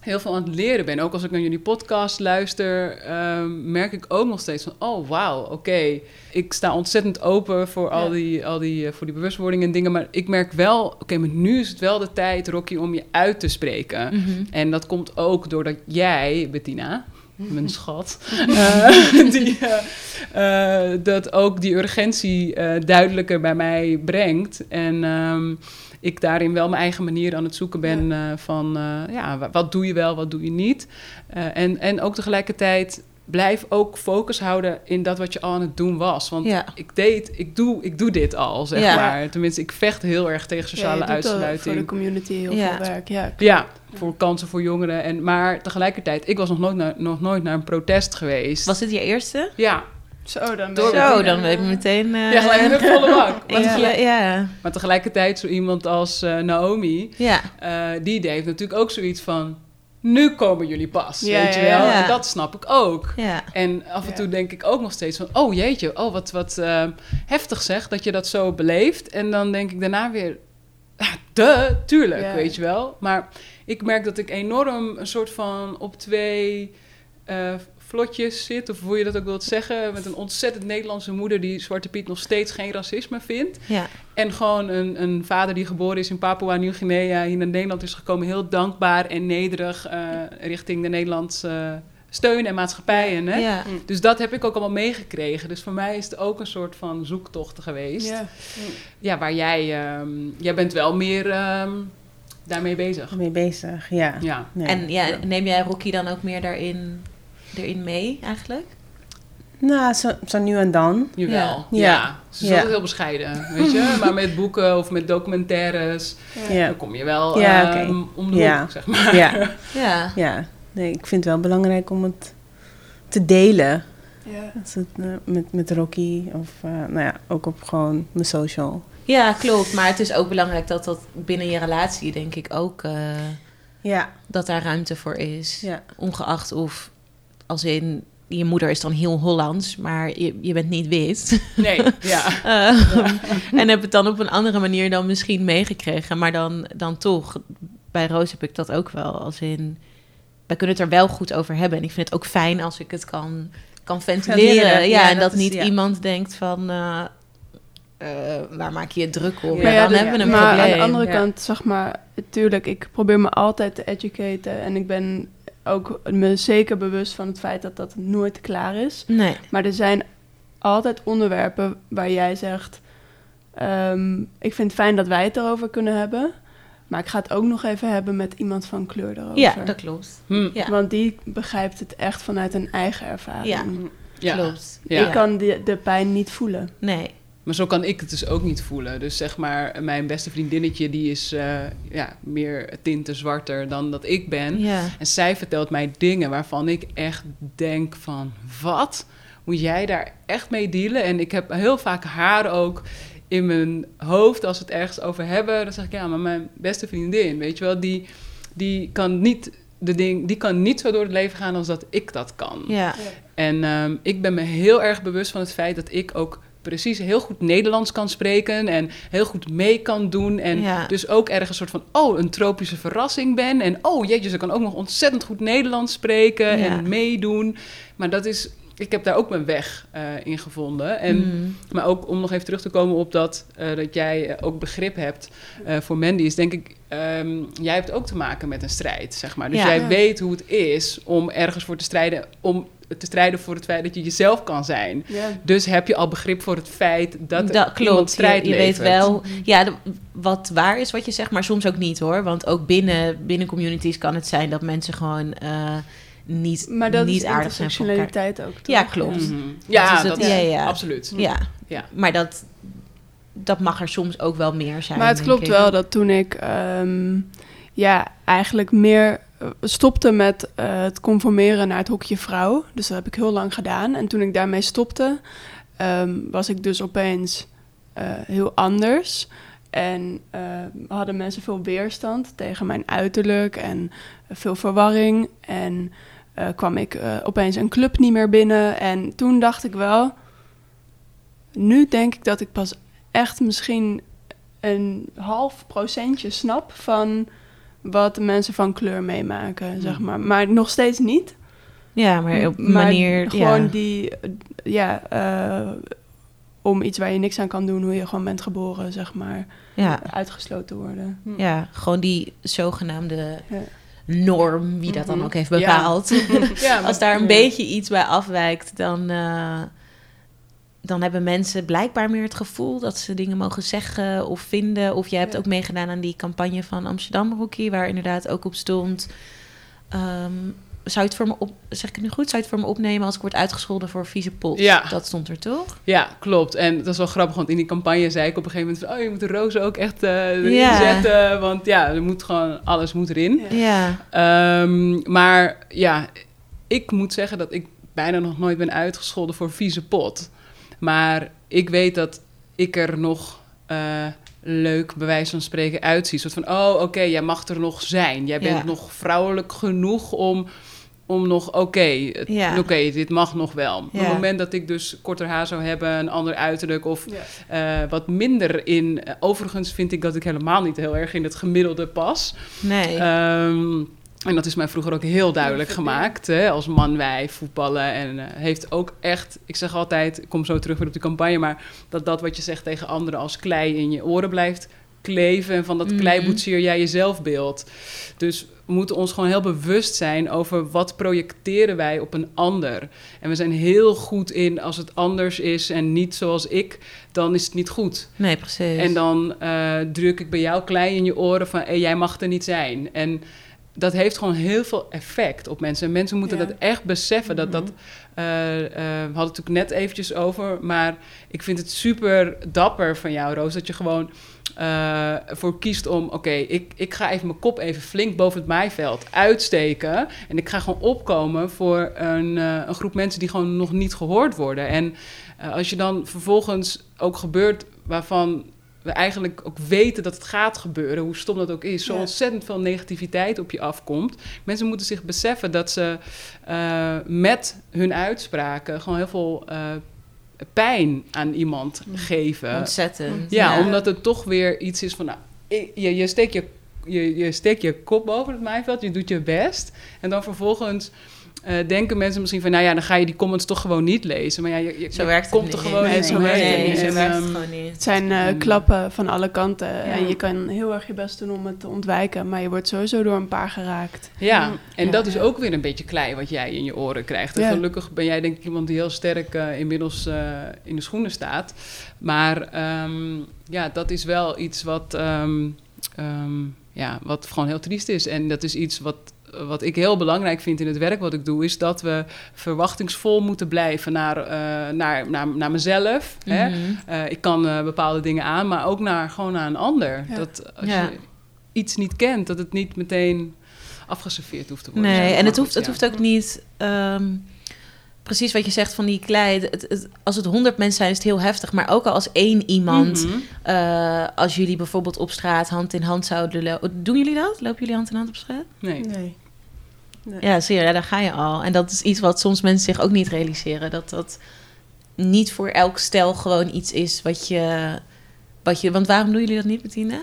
Speaker 4: heel veel aan het leren ben. Ook als ik naar jullie podcast luister, ehm, merk ik ook nog steeds van... oh, wauw, oké. Ik sta ontzettend open voor, al die, al die, eh, voor die bewustwording en dingen. Maar ik merk wel, oké, maar nu is het wel de tijd, Rocky, om je uit te spreken.
Speaker 1: Mhm.
Speaker 4: En dat komt ook doordat jij, Bettina, mijn schat, eh, die, eh, dat ook die urgentie duidelijker bij mij brengt. En ehm, ik daarin wel mijn eigen manier aan het zoeken ben eh, van, eh, ja, wa- wat doe je wel, wat doe je niet. Eh, en, en ook tegelijkertijd blijf ook focus houden in dat wat je al aan het doen was. Want
Speaker 1: Ja.
Speaker 4: ik deed, ik doe, ik doe dit al, zeg
Speaker 1: Ja.
Speaker 4: maar. Tenminste, ik vecht heel erg tegen sociale
Speaker 2: ja, je doet al
Speaker 4: uitsluiting.
Speaker 2: voor de community heel
Speaker 1: Ja.
Speaker 2: veel werk. Ja,
Speaker 4: Ja, voor kansen voor jongeren. En, maar tegelijkertijd, ik was nog nooit, naar, nog nooit naar een protest geweest.
Speaker 1: Was dit je eerste?
Speaker 4: Ja,
Speaker 2: Zo, dan
Speaker 4: Door-
Speaker 1: Zo, dan weet ik meteen... eh,
Speaker 4: ja gelijk een volle bak. Maar,
Speaker 1: ja.
Speaker 4: tegelijk-
Speaker 1: ja.
Speaker 4: maar tegelijkertijd zo iemand als eh, Naomi,
Speaker 1: Ja.
Speaker 4: eh, die heeft natuurlijk ook zoiets van... nu komen jullie pas,
Speaker 2: Ja,
Speaker 4: weet je wel.
Speaker 1: ja.
Speaker 4: En dat snap ik ook.
Speaker 1: Ja.
Speaker 4: En af en
Speaker 2: Ja.
Speaker 4: toe denk ik ook nog steeds van... oh jeetje, oh wat, wat eh, heftig zeg dat je dat zo beleeft. En dan denk ik daarna weer... Ja, de, tuurlijk,
Speaker 2: Ja.
Speaker 4: weet je wel. Maar ik merk dat ik enorm een soort van op twee eh, vlotjes zit... of hoe je dat ook wilt zeggen... met een ontzettend Nederlandse moeder... die Zwarte Piet nog steeds geen racisme vindt.
Speaker 1: Ja.
Speaker 4: En gewoon een, een vader die geboren is in Papua Nieuw-Guinea, hier naar Nederland is gekomen, heel dankbaar en nederig eh, richting de Nederlandse steun en maatschappijen. Hè?
Speaker 1: Ja.
Speaker 4: Dus dat heb ik ook allemaal meegekregen. Dus voor mij is het ook een soort van zoektocht geweest. Ja,
Speaker 2: Ja.
Speaker 4: waar jij, ehm, jij bent wel meer ehm, daarmee bezig.
Speaker 5: mee bezig, ja.
Speaker 4: Ja.
Speaker 5: Nee.
Speaker 1: En ja, neem jij Rocky dan ook meer daarin, erin mee eigenlijk?
Speaker 5: Nou, zo, zo nu en dan.
Speaker 4: Jawel. Ja.
Speaker 5: Ja.
Speaker 4: Ze is
Speaker 5: Ja.
Speaker 4: altijd heel bescheiden, weet je. Maar met boeken of met documentaires,
Speaker 5: Ja,
Speaker 4: dan kom je wel
Speaker 5: Ja,
Speaker 4: ehm, om de
Speaker 5: Ja.
Speaker 4: hoek, zeg maar.
Speaker 5: ja,
Speaker 1: Ja.
Speaker 5: ja. Nee, ik vind het wel belangrijk om het te delen.
Speaker 2: Ja.
Speaker 5: Als het, eh, met, met Rocky of eh, nou ja, ook op gewoon mijn social.
Speaker 1: ja, klopt. Maar het is ook belangrijk dat dat binnen je relatie, denk ik, ook... eh,
Speaker 5: Ja,
Speaker 1: dat daar ruimte voor is.
Speaker 5: ja.
Speaker 1: Ongeacht of, als in, je moeder is dan heel Hollands, maar je, je bent niet wit.
Speaker 4: Nee, ja.
Speaker 1: Eh, En heb het dan op een andere manier dan misschien meegekregen. Maar dan, dan toch, bij Roos heb ik dat ook wel. Als in, wij kunnen het er wel goed over hebben. En ik vind het ook fijn als ik het kan, kan ventileren. Ja,
Speaker 5: ja,
Speaker 1: en
Speaker 5: dat
Speaker 1: dat
Speaker 5: is-
Speaker 1: niet
Speaker 5: ja.
Speaker 1: iemand denkt van... eh, eh, waar maak je je druk om?
Speaker 5: Ja,
Speaker 1: dan hebben we een
Speaker 2: maar
Speaker 1: probleem.
Speaker 2: aan de andere
Speaker 5: ja.
Speaker 2: kant, zeg maar, tuurlijk, ik probeer me altijd te educaten. En ik ben ook me zeker bewust van het feit dat dat nooit klaar is.
Speaker 1: Nee,
Speaker 2: Maar er zijn altijd onderwerpen waar jij zegt... ehm, ik vind het fijn dat wij het erover kunnen hebben. Maar ik ga het ook nog even hebben met iemand van kleur erover.
Speaker 1: ja, dat klopt.
Speaker 4: Hm.
Speaker 1: Ja.
Speaker 2: Want die begrijpt het echt vanuit een eigen ervaring.
Speaker 1: Ja.
Speaker 4: Ja.
Speaker 1: Klopt.
Speaker 4: Ja.
Speaker 2: Ik kan de, de pijn niet voelen.
Speaker 1: Nee,
Speaker 4: Maar zo kan ik het dus ook niet voelen. Dus zeg maar, mijn beste vriendinnetje, die is eh, ja, meer tinten zwarter dan dat ik ben.
Speaker 1: ja.
Speaker 4: En zij vertelt mij dingen waarvan ik echt denk van, wat? Moet jij daar echt mee dealen? En ik heb heel vaak haar ook in mijn hoofd als we het ergens over hebben. Dan zeg ik, ja, maar mijn beste vriendin, weet je wel, die, die kan niet... De ding, die kan niet zo door het leven gaan als dat ik dat kan.
Speaker 1: ja.
Speaker 4: En ehm, ik ben me heel erg bewust van het feit dat ik ook precies heel goed Nederlands kan spreken en heel goed mee kan doen. En
Speaker 1: Ja.
Speaker 4: dus ook ergens een soort van, oh, een tropische verrassing ben. En oh, jeetje, ze kan ook nog ontzettend goed Nederlands spreken
Speaker 1: Ja.
Speaker 4: en meedoen. Maar dat is, ik heb daar ook mijn weg eh, in gevonden. En,
Speaker 1: Mm.
Speaker 4: Maar ook om nog even terug te komen op dat, eh, dat jij eh, ook begrip hebt voor Mandy, is denk ik, ehm, jij hebt ook te maken met een strijd, zeg maar. Dus
Speaker 1: Ja.
Speaker 4: jij weet hoe het is om ergens voor te strijden, om te strijden voor het feit dat je jezelf kan zijn.
Speaker 2: Ja.
Speaker 4: Dus heb je al begrip voor het feit dat,
Speaker 1: dat
Speaker 4: iemand
Speaker 1: klopt.
Speaker 4: strijd
Speaker 1: je, je weet wel, ja, de- wat waar is wat je zegt, maar soms ook niet hoor. Want ook binnen, binnen communities kan het zijn dat mensen gewoon eh, niet,
Speaker 2: Maar dat
Speaker 1: niet
Speaker 2: is
Speaker 1: aardig zijn voor elkaar.
Speaker 2: ook, toch?
Speaker 1: Ja, klopt.
Speaker 4: Mhm. Ja,
Speaker 1: is het-
Speaker 4: dat is
Speaker 1: ja, ja.
Speaker 4: absoluut.
Speaker 1: Ja.
Speaker 4: Ja.
Speaker 1: maar dat, dat mag er soms ook wel meer zijn.
Speaker 2: Maar het klopt
Speaker 1: ik.
Speaker 2: wel dat toen ik ehm, ja, eigenlijk meer stopte met eh, het conformeren naar het hokje vrouw. Dus dat heb ik heel lang gedaan. En toen ik daarmee stopte, ehm, was ik dus opeens eh, heel anders. En eh, hadden mensen veel weerstand tegen mijn uiterlijk en veel verwarring. En eh, kwam ik eh, opeens een club niet meer binnen. En toen dacht ik wel, nu denk ik dat ik pas echt misschien een half procentje snap van wat mensen van kleur meemaken, zeg maar. Maar nog steeds niet.
Speaker 1: Ja, maar op een
Speaker 2: Maar
Speaker 1: manier...
Speaker 2: gewoon
Speaker 1: ja.
Speaker 2: die, eh, ja, eh, om iets waar je niks aan kan doen, hoe je gewoon bent geboren, zeg maar,
Speaker 1: Ja,
Speaker 2: uitgesloten worden.
Speaker 1: ja, gewoon die zogenaamde
Speaker 2: Ja.
Speaker 1: norm, wie dat dan
Speaker 2: Mhm.
Speaker 1: ook heeft
Speaker 4: Ja.
Speaker 1: bepaald.
Speaker 4: Ja,
Speaker 1: Als daar een
Speaker 4: ja.
Speaker 1: beetje iets bij afwijkt, dan, eh, dan hebben mensen blijkbaar meer het gevoel dat ze dingen mogen zeggen of vinden. Of jij hebt
Speaker 2: Ja.
Speaker 1: ook meegedaan aan die campagne van Amsterdam Rookie, waar inderdaad ook op stond. ehm, zou je het voor me op, zeg ik het nu goed? Zou je het voor me opnemen als ik word uitgescholden voor vieze pot?
Speaker 4: Ja.
Speaker 1: Dat stond er toch?
Speaker 4: Ja, klopt. En dat is wel grappig, want in die campagne zei ik op een gegeven moment... van, oh, je moet de rozen ook echt eh erin
Speaker 1: Ja.
Speaker 4: zetten. Want ja, er moet gewoon, alles moet erin.
Speaker 2: Ja.
Speaker 1: Ja.
Speaker 4: Ehm, maar ja, ik moet zeggen dat ik bijna nog nooit ben uitgescholden voor vieze pot. Maar ik weet dat ik er nog eh, leuk, bij wijze van spreken, uitziet. Een soort van, oh, oké, jij mag er nog zijn. Jij bent
Speaker 1: Ja.
Speaker 4: nog vrouwelijk genoeg om, om nog, oké,
Speaker 1: Ja.
Speaker 4: oké, dit mag nog wel. Op het moment dat ik dus korter haar zou hebben, een ander uiterlijk of
Speaker 2: Ja.
Speaker 4: eh, wat minder in... overigens vind ik dat ik helemaal niet heel erg in het gemiddelde pas.
Speaker 1: Nee.
Speaker 4: Ehm, en dat is mij vroeger ook heel duidelijk gemaakt. Hè, als man, wij, voetballen. En eh, heeft ook echt, ik zeg altijd, ik kom zo terug weer op die campagne, maar dat dat wat je zegt tegen anderen als klei in je oren blijft kleven. En van dat
Speaker 1: Mhm.
Speaker 4: klei boetseer jij je zelfbeeld. Dus we moeten ons gewoon heel bewust zijn over wat projecteren wij op een ander. En we zijn heel goed in als het anders is en niet zoals ik, dan is het niet goed.
Speaker 1: nee, precies.
Speaker 4: En dan eh, druk ik bij jou klei in je oren van hey, jij mag er niet zijn. En dat heeft gewoon heel veel effect op mensen. En mensen moeten
Speaker 2: Ja.
Speaker 4: dat echt beseffen. Dat, dat,
Speaker 1: Mhm.
Speaker 4: eh, eh, we hadden het natuurlijk net eventjes over. Maar ik vind het super dapper van jou, Roos. Dat je gewoon eh, voor kiest om... Oké, ik, ik ga even mijn kop even flink boven het maaiveld uitsteken. En ik ga gewoon opkomen voor een, een groep mensen... die gewoon nog niet gehoord worden. En als je dan vervolgens ook gebeurt waarvan we eigenlijk ook weten dat het gaat gebeuren, hoe stom dat ook is, zo
Speaker 2: Ja.
Speaker 4: ontzettend veel negativiteit op je afkomt. Mensen moeten zich beseffen dat ze eh, met hun uitspraken gewoon heel veel eh, pijn aan iemand geven.
Speaker 1: Ontzettend.
Speaker 4: Ja, omdat het toch weer iets is van, nou, je, je steekt je, je, je steekt je kop boven het maaiveld, je doet je best. En dan vervolgens eh, denken mensen misschien van, nou ja, dan ga je die comments toch gewoon niet lezen. Maar ja, je, je,
Speaker 1: Zo
Speaker 4: je
Speaker 1: werkt het
Speaker 4: komt er gewoon
Speaker 2: Nee, zo
Speaker 1: Nee,
Speaker 2: niet.
Speaker 1: zo
Speaker 4: En,
Speaker 1: werkt het
Speaker 4: ehm,
Speaker 1: gewoon niet.
Speaker 2: Het zijn eh,
Speaker 4: En-
Speaker 2: klappen van alle kanten. En je kan heel erg je best doen om het te ontwijken. Maar je wordt sowieso door een paar geraakt.
Speaker 4: Ja, en
Speaker 1: Ja.
Speaker 4: dat is ook weer een beetje klei wat jij in je oren krijgt. En
Speaker 2: Ja.
Speaker 4: gelukkig ben jij denk ik iemand die heel sterk eh, inmiddels eh, in de schoenen staat. Maar ehm, ja, dat is wel iets wat, ehm, ehm, ja, wat gewoon heel triest is. En dat is iets wat, wat ik heel belangrijk vind in het werk wat ik doe... is dat we verwachtingsvol moeten blijven naar, eh, naar, naar, naar mezelf. hè?
Speaker 1: Mhm.
Speaker 4: Eh, ik kan eh, bepaalde dingen aan, maar ook naar, gewoon naar een ander.
Speaker 2: Ja.
Speaker 4: Dat als
Speaker 1: Ja.
Speaker 4: je iets niet kent, dat het niet meteen afgeserveerd hoeft te worden.
Speaker 1: Nee, en het hoeft, het hoeft ook niet... ehm, precies wat je zegt van die klei. Het, het- als het honderd mensen zijn, is het heel heftig. Maar ook al als één iemand...
Speaker 4: Mhm.
Speaker 1: eh, als jullie bijvoorbeeld op straat hand in hand zouden lopen... Doen jullie dat? Lopen jullie hand in hand op straat?
Speaker 4: Nee.
Speaker 5: Nee.
Speaker 1: Ja, zie je, ja, daar ga je al. En dat is iets wat soms mensen zich ook niet realiseren. Dat dat niet voor elk stel gewoon iets is wat je... Wat je want waarom doen jullie dat niet, Bettina?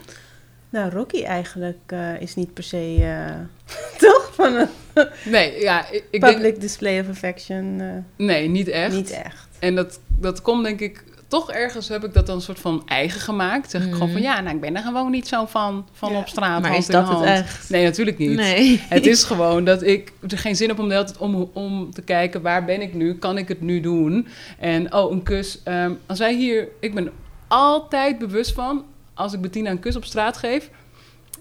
Speaker 5: Nou, Rocky eigenlijk eh, is niet per se... eh, toch? Van een
Speaker 4: Nee, ja, ik, ik
Speaker 5: public
Speaker 4: denk...
Speaker 5: display of affection. eh,
Speaker 4: Nee, niet echt.
Speaker 5: Niet echt.
Speaker 4: En dat, dat komt denk ik... Toch ergens heb ik dat dan een soort van eigen gemaakt. Zeg ik gewoon van, ja, nou, ik ben er gewoon niet zo van, van
Speaker 2: Ja.
Speaker 4: op straat,
Speaker 1: maar
Speaker 4: hand
Speaker 1: is
Speaker 4: in
Speaker 1: dat het
Speaker 4: hand.
Speaker 1: echt?
Speaker 4: Nee, natuurlijk niet.
Speaker 1: Nee.
Speaker 4: Het is gewoon dat ik er geen zin heb om de hele tijd om, om te kijken waar ben ik nu, kan ik het nu doen? En oh, een kus. ehm, als wij hier, ik ben altijd bewust van als ik Bettina een kus op straat geef,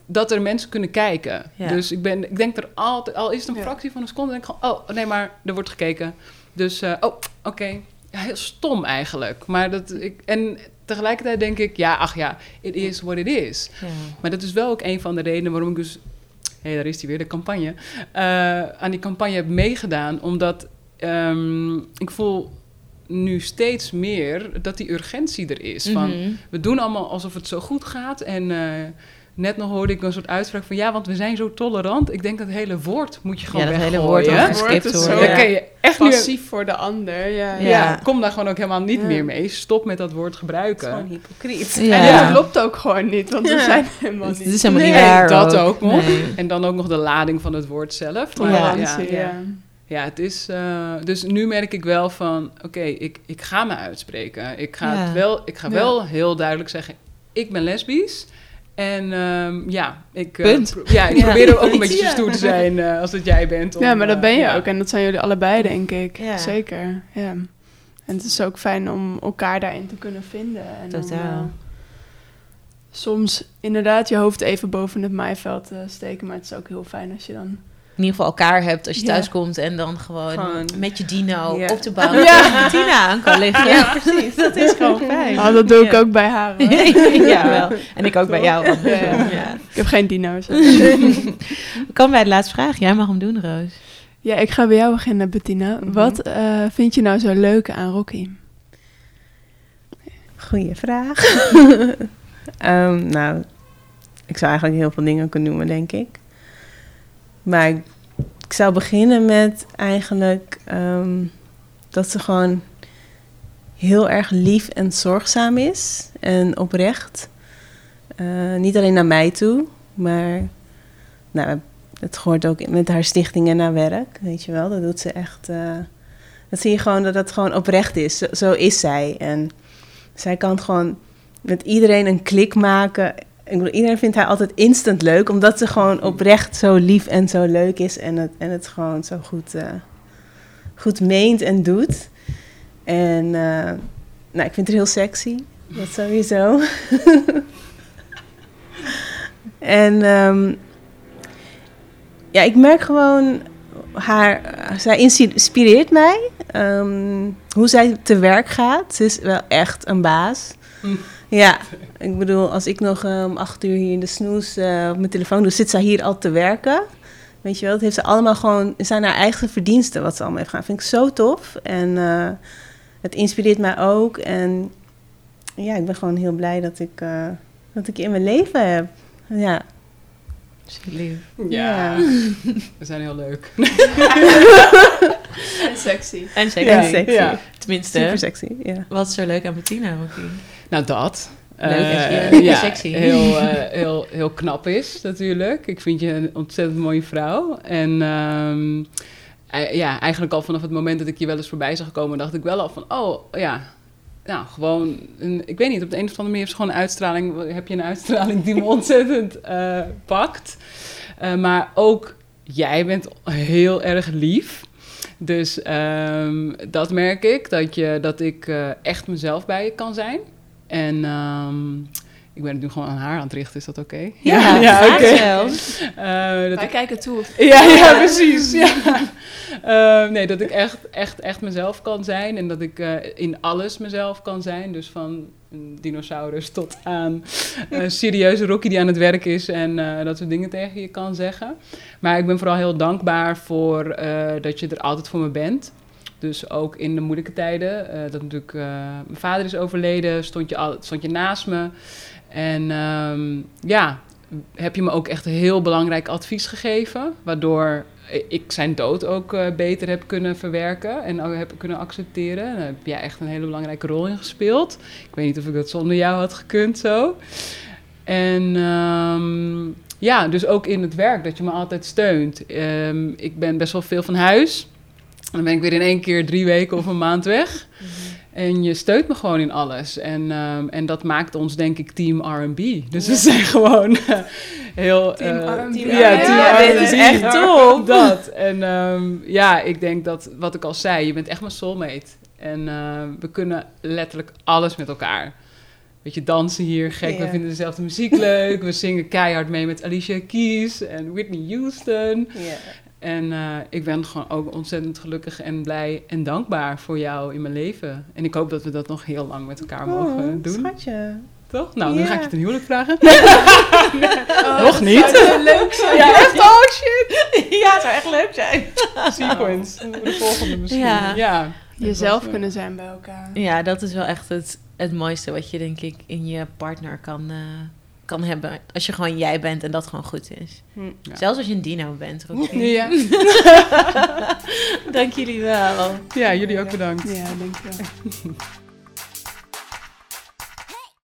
Speaker 4: dat er mensen kunnen kijken.
Speaker 1: Ja.
Speaker 4: Dus ik ben, ik denk er altijd, al is het een
Speaker 2: Ja.
Speaker 4: fractie van een seconde, denk ik gewoon, oh nee, maar er wordt gekeken. Dus eh, oh, oké. Ja, heel stom eigenlijk. Maar dat ik en tegelijkertijd denk ik, ja, ach ja, it is what it is.
Speaker 1: Ja.
Speaker 4: Maar dat is wel ook een van de redenen waarom ik dus... Hé, daar is die weer, de campagne. eh, aan die campagne heb meegedaan. Omdat ehm, ik voel nu steeds meer dat die urgentie er is. Van,
Speaker 1: Mhm.
Speaker 4: we doen allemaal alsof het zo goed gaat. En eh, net nog hoorde ik een soort uitspraak van... ja, want we zijn zo tolerant. Ik denk dat hele woord moet je gewoon
Speaker 1: Ja, dat hele woord
Speaker 2: Ja,
Speaker 1: geskipt
Speaker 2: woord is zo-
Speaker 1: worden.
Speaker 4: Dan kan je echt nu...
Speaker 2: Passief voor de ander, ja.
Speaker 1: Ja.
Speaker 4: Ja, kom daar gewoon ook helemaal niet
Speaker 2: Ja.
Speaker 4: meer mee. Stop met dat woord
Speaker 5: Het is
Speaker 4: gebruiken.
Speaker 5: gewoon hypocriet.
Speaker 1: Ja.
Speaker 2: En dat klopt ook gewoon niet, want we zijn helemaal
Speaker 1: Het
Speaker 2: niet.
Speaker 1: is helemaal niet
Speaker 4: Nee,
Speaker 1: waar
Speaker 4: dat ook nog.
Speaker 1: Nee.
Speaker 4: En dan ook nog de lading van het woord zelf. Maar
Speaker 1: Ja.
Speaker 4: Ja, het is. eh, dus nu merk ik wel van: oké, ik, ik ga me uitspreken. Ik ga,
Speaker 1: Ja.
Speaker 4: het wel, ik ga
Speaker 2: Ja.
Speaker 4: wel heel duidelijk zeggen: ik ben lesbisch. En ehm, ja, ik, eh, ja, ik
Speaker 1: Ja.
Speaker 4: probeer ook een beetje stoer te zijn eh, als dat jij bent. om,
Speaker 2: Ja, maar dat ben je ook. En dat zijn jullie allebei, denk ik.
Speaker 1: Ja.
Speaker 2: Zeker, ja. En het is ook fijn om elkaar daarin te kunnen vinden. En om,
Speaker 1: Totaal.
Speaker 2: soms inderdaad je hoofd even boven het maaiveld te steken. Maar het is ook heel fijn als je dan...
Speaker 1: in ieder geval elkaar hebt als je
Speaker 2: Ja.
Speaker 1: thuis komt en dan gewoon,
Speaker 5: Gewoon-
Speaker 1: met je dino
Speaker 5: Ja.
Speaker 1: op de bank
Speaker 2: Ja.
Speaker 1: Bettina aan kan liggen. Ja, precies. Dat is gewoon fijn.
Speaker 2: Oh, dat doe ik
Speaker 1: Ja.
Speaker 2: ook bij haar.
Speaker 1: ja, wel. En ik ook bij jou.
Speaker 2: Ja, ja.
Speaker 1: Ja.
Speaker 2: Ik heb geen dino's.
Speaker 1: Kan bij de laatste vraag. Jij mag hem doen, Roos.
Speaker 2: Ja, ik ga bij jou beginnen, Bettina.
Speaker 1: Mhm.
Speaker 2: Wat eh, vind je nou zo leuk aan Rocky?
Speaker 5: Goeie vraag. Ehm, nou, ik zou eigenlijk heel veel dingen kunnen noemen, denk ik. Maar ik, zou beginnen met eigenlijk ehm, dat ze gewoon heel erg lief en zorgzaam is en oprecht. Eh, niet alleen naar mij toe, maar nou, het hoort ook met haar stichting en haar werk, weet je wel. Dat doet ze echt. eh, dat zie je gewoon dat dat gewoon oprecht is. Zo, zo is zij. En zij kan gewoon met iedereen een klik maken. Ik bedoel, iedereen vindt haar altijd instant leuk, omdat ze gewoon oprecht zo lief en zo leuk is en het, en het gewoon zo goed, eh, goed meent en doet. En eh, nou, ik vind haar heel sexy, dat sowieso. en ehm, ja, ik merk gewoon haar, zij inspireert mij. ehm, hoe zij te werk gaat. Ze is wel echt een baas.
Speaker 4: Hm.
Speaker 5: Ja, ik bedoel, als ik nog eh, om acht uur hier in de snoes eh, op mijn telefoon doe, zit zij hier al te werken. Weet je wel, dat heeft ze allemaal gewoon, zijn haar eigen verdiensten wat ze allemaal heeft gedaan. Vind ik zo tof. En eh, het inspireert mij ook. En ja, ik ben gewoon heel blij dat ik, eh, dat ik je in mijn leven heb. Ja.
Speaker 1: Lief.
Speaker 4: Ja, we zijn heel leuk.
Speaker 2: En sexy.
Speaker 1: En
Speaker 5: Ja,
Speaker 1: zeker.
Speaker 5: sexy.
Speaker 4: Ja.
Speaker 1: Tenminste,
Speaker 5: Super sexy, ja.
Speaker 1: wat is zo leuk aan Bettina, Rocky?
Speaker 4: Nou, dat.
Speaker 1: Leuk
Speaker 4: Eh, ja,
Speaker 1: sexy.
Speaker 4: Heel, eh, heel, heel knap is natuurlijk. Ik vind je een ontzettend mooie vrouw. En ehm, eh, ja, eigenlijk al vanaf het moment dat ik je wel eens voorbij zag komen, dacht ik wel al van, oh ja, nou gewoon, een, ik weet niet, op de een of andere manier gewoon een uitstraling, heb je een uitstraling die me ontzettend pakt. Maar ook jij bent heel erg lief. Dus ehm, dat merk ik, dat, je, dat ik echt mezelf bij je kan zijn. En ehm, ik ben het nu gewoon aan haar aan het richten, is dat oké?
Speaker 1: Ja,
Speaker 4: ja
Speaker 1: graag
Speaker 4: oké. Eh, dat
Speaker 2: Wij
Speaker 4: ik,
Speaker 2: kijken toe.
Speaker 4: ja, ja, precies. Ja. Eh, nee, dat ik echt, echt, echt mezelf kan zijn. En dat ik eh, in alles mezelf kan zijn. Dus van een dinosaurus tot aan een serieuze Rocky die aan het werk is. En eh, dat soort dingen tegen je kan zeggen. Maar ik ben vooral heel dankbaar voor eh, dat je er altijd voor me bent. Dus ook in de moeilijke tijden. eh, dat natuurlijk eh, mijn vader is overleden, stond je, al, stond je naast me. En ehm, ja, heb je me ook echt heel belangrijk advies gegeven. Waardoor ik zijn dood ook eh, beter heb kunnen verwerken en heb kunnen accepteren. Daar heb jij echt een hele belangrijke rol in gespeeld. Ik weet niet of ik dat zonder jou had gekund zo. En ehm, ja, dus ook in het werk, dat je me altijd steunt. Ehm, ik ben best wel veel van huis. Dan ben ik weer in één keer drie weken of een maand weg. En je steunt me gewoon in alles. En, ehm, en dat maakt ons, denk ik, team R&B. Dus we zijn gewoon eh, heel...
Speaker 2: Team
Speaker 4: eh,
Speaker 2: R&B.
Speaker 4: Ja,
Speaker 2: dit is
Speaker 1: echt top.
Speaker 4: Dat. En ehm, ja, ik denk dat, wat ik al zei, je bent echt mijn soulmate. En ehm, we kunnen letterlijk alles met elkaar. Weet je, dansen hier, gek. We vinden dezelfde muziek leuk. We zingen keihard mee met Alicia Keys en Whitney Houston.
Speaker 5: ja.
Speaker 4: En eh, ik ben gewoon ook ontzettend gelukkig en blij en dankbaar voor jou in mijn leven. En ik hoop dat we dat nog heel lang met elkaar mogen
Speaker 5: Oh,
Speaker 4: doen.
Speaker 5: Schatje.
Speaker 4: Toch? Nou, nu
Speaker 5: Ja.
Speaker 4: ga ik je ten huwelijk vragen.
Speaker 2: Oh,
Speaker 4: Nog niet.
Speaker 2: dat zou leuk zijn.
Speaker 4: ja, echt? Oh shit!
Speaker 1: Ja, het zou echt leuk zijn.
Speaker 4: Sequence. De volgende misschien.
Speaker 1: Ja.
Speaker 4: ja.
Speaker 2: Jezelf kunnen zijn bij elkaar.
Speaker 1: Ja, dat is wel echt het, het mooiste wat je denk ik in je partner kan, eh, kan hebben. Als je gewoon jij bent en dat gewoon goed is.
Speaker 5: Hm.
Speaker 4: Ja.
Speaker 1: Zelfs als je een dino bent. Rocky.
Speaker 4: Ja.
Speaker 1: Dank jullie wel.
Speaker 4: ja, jullie ook bedankt.
Speaker 2: Ja, ik wel.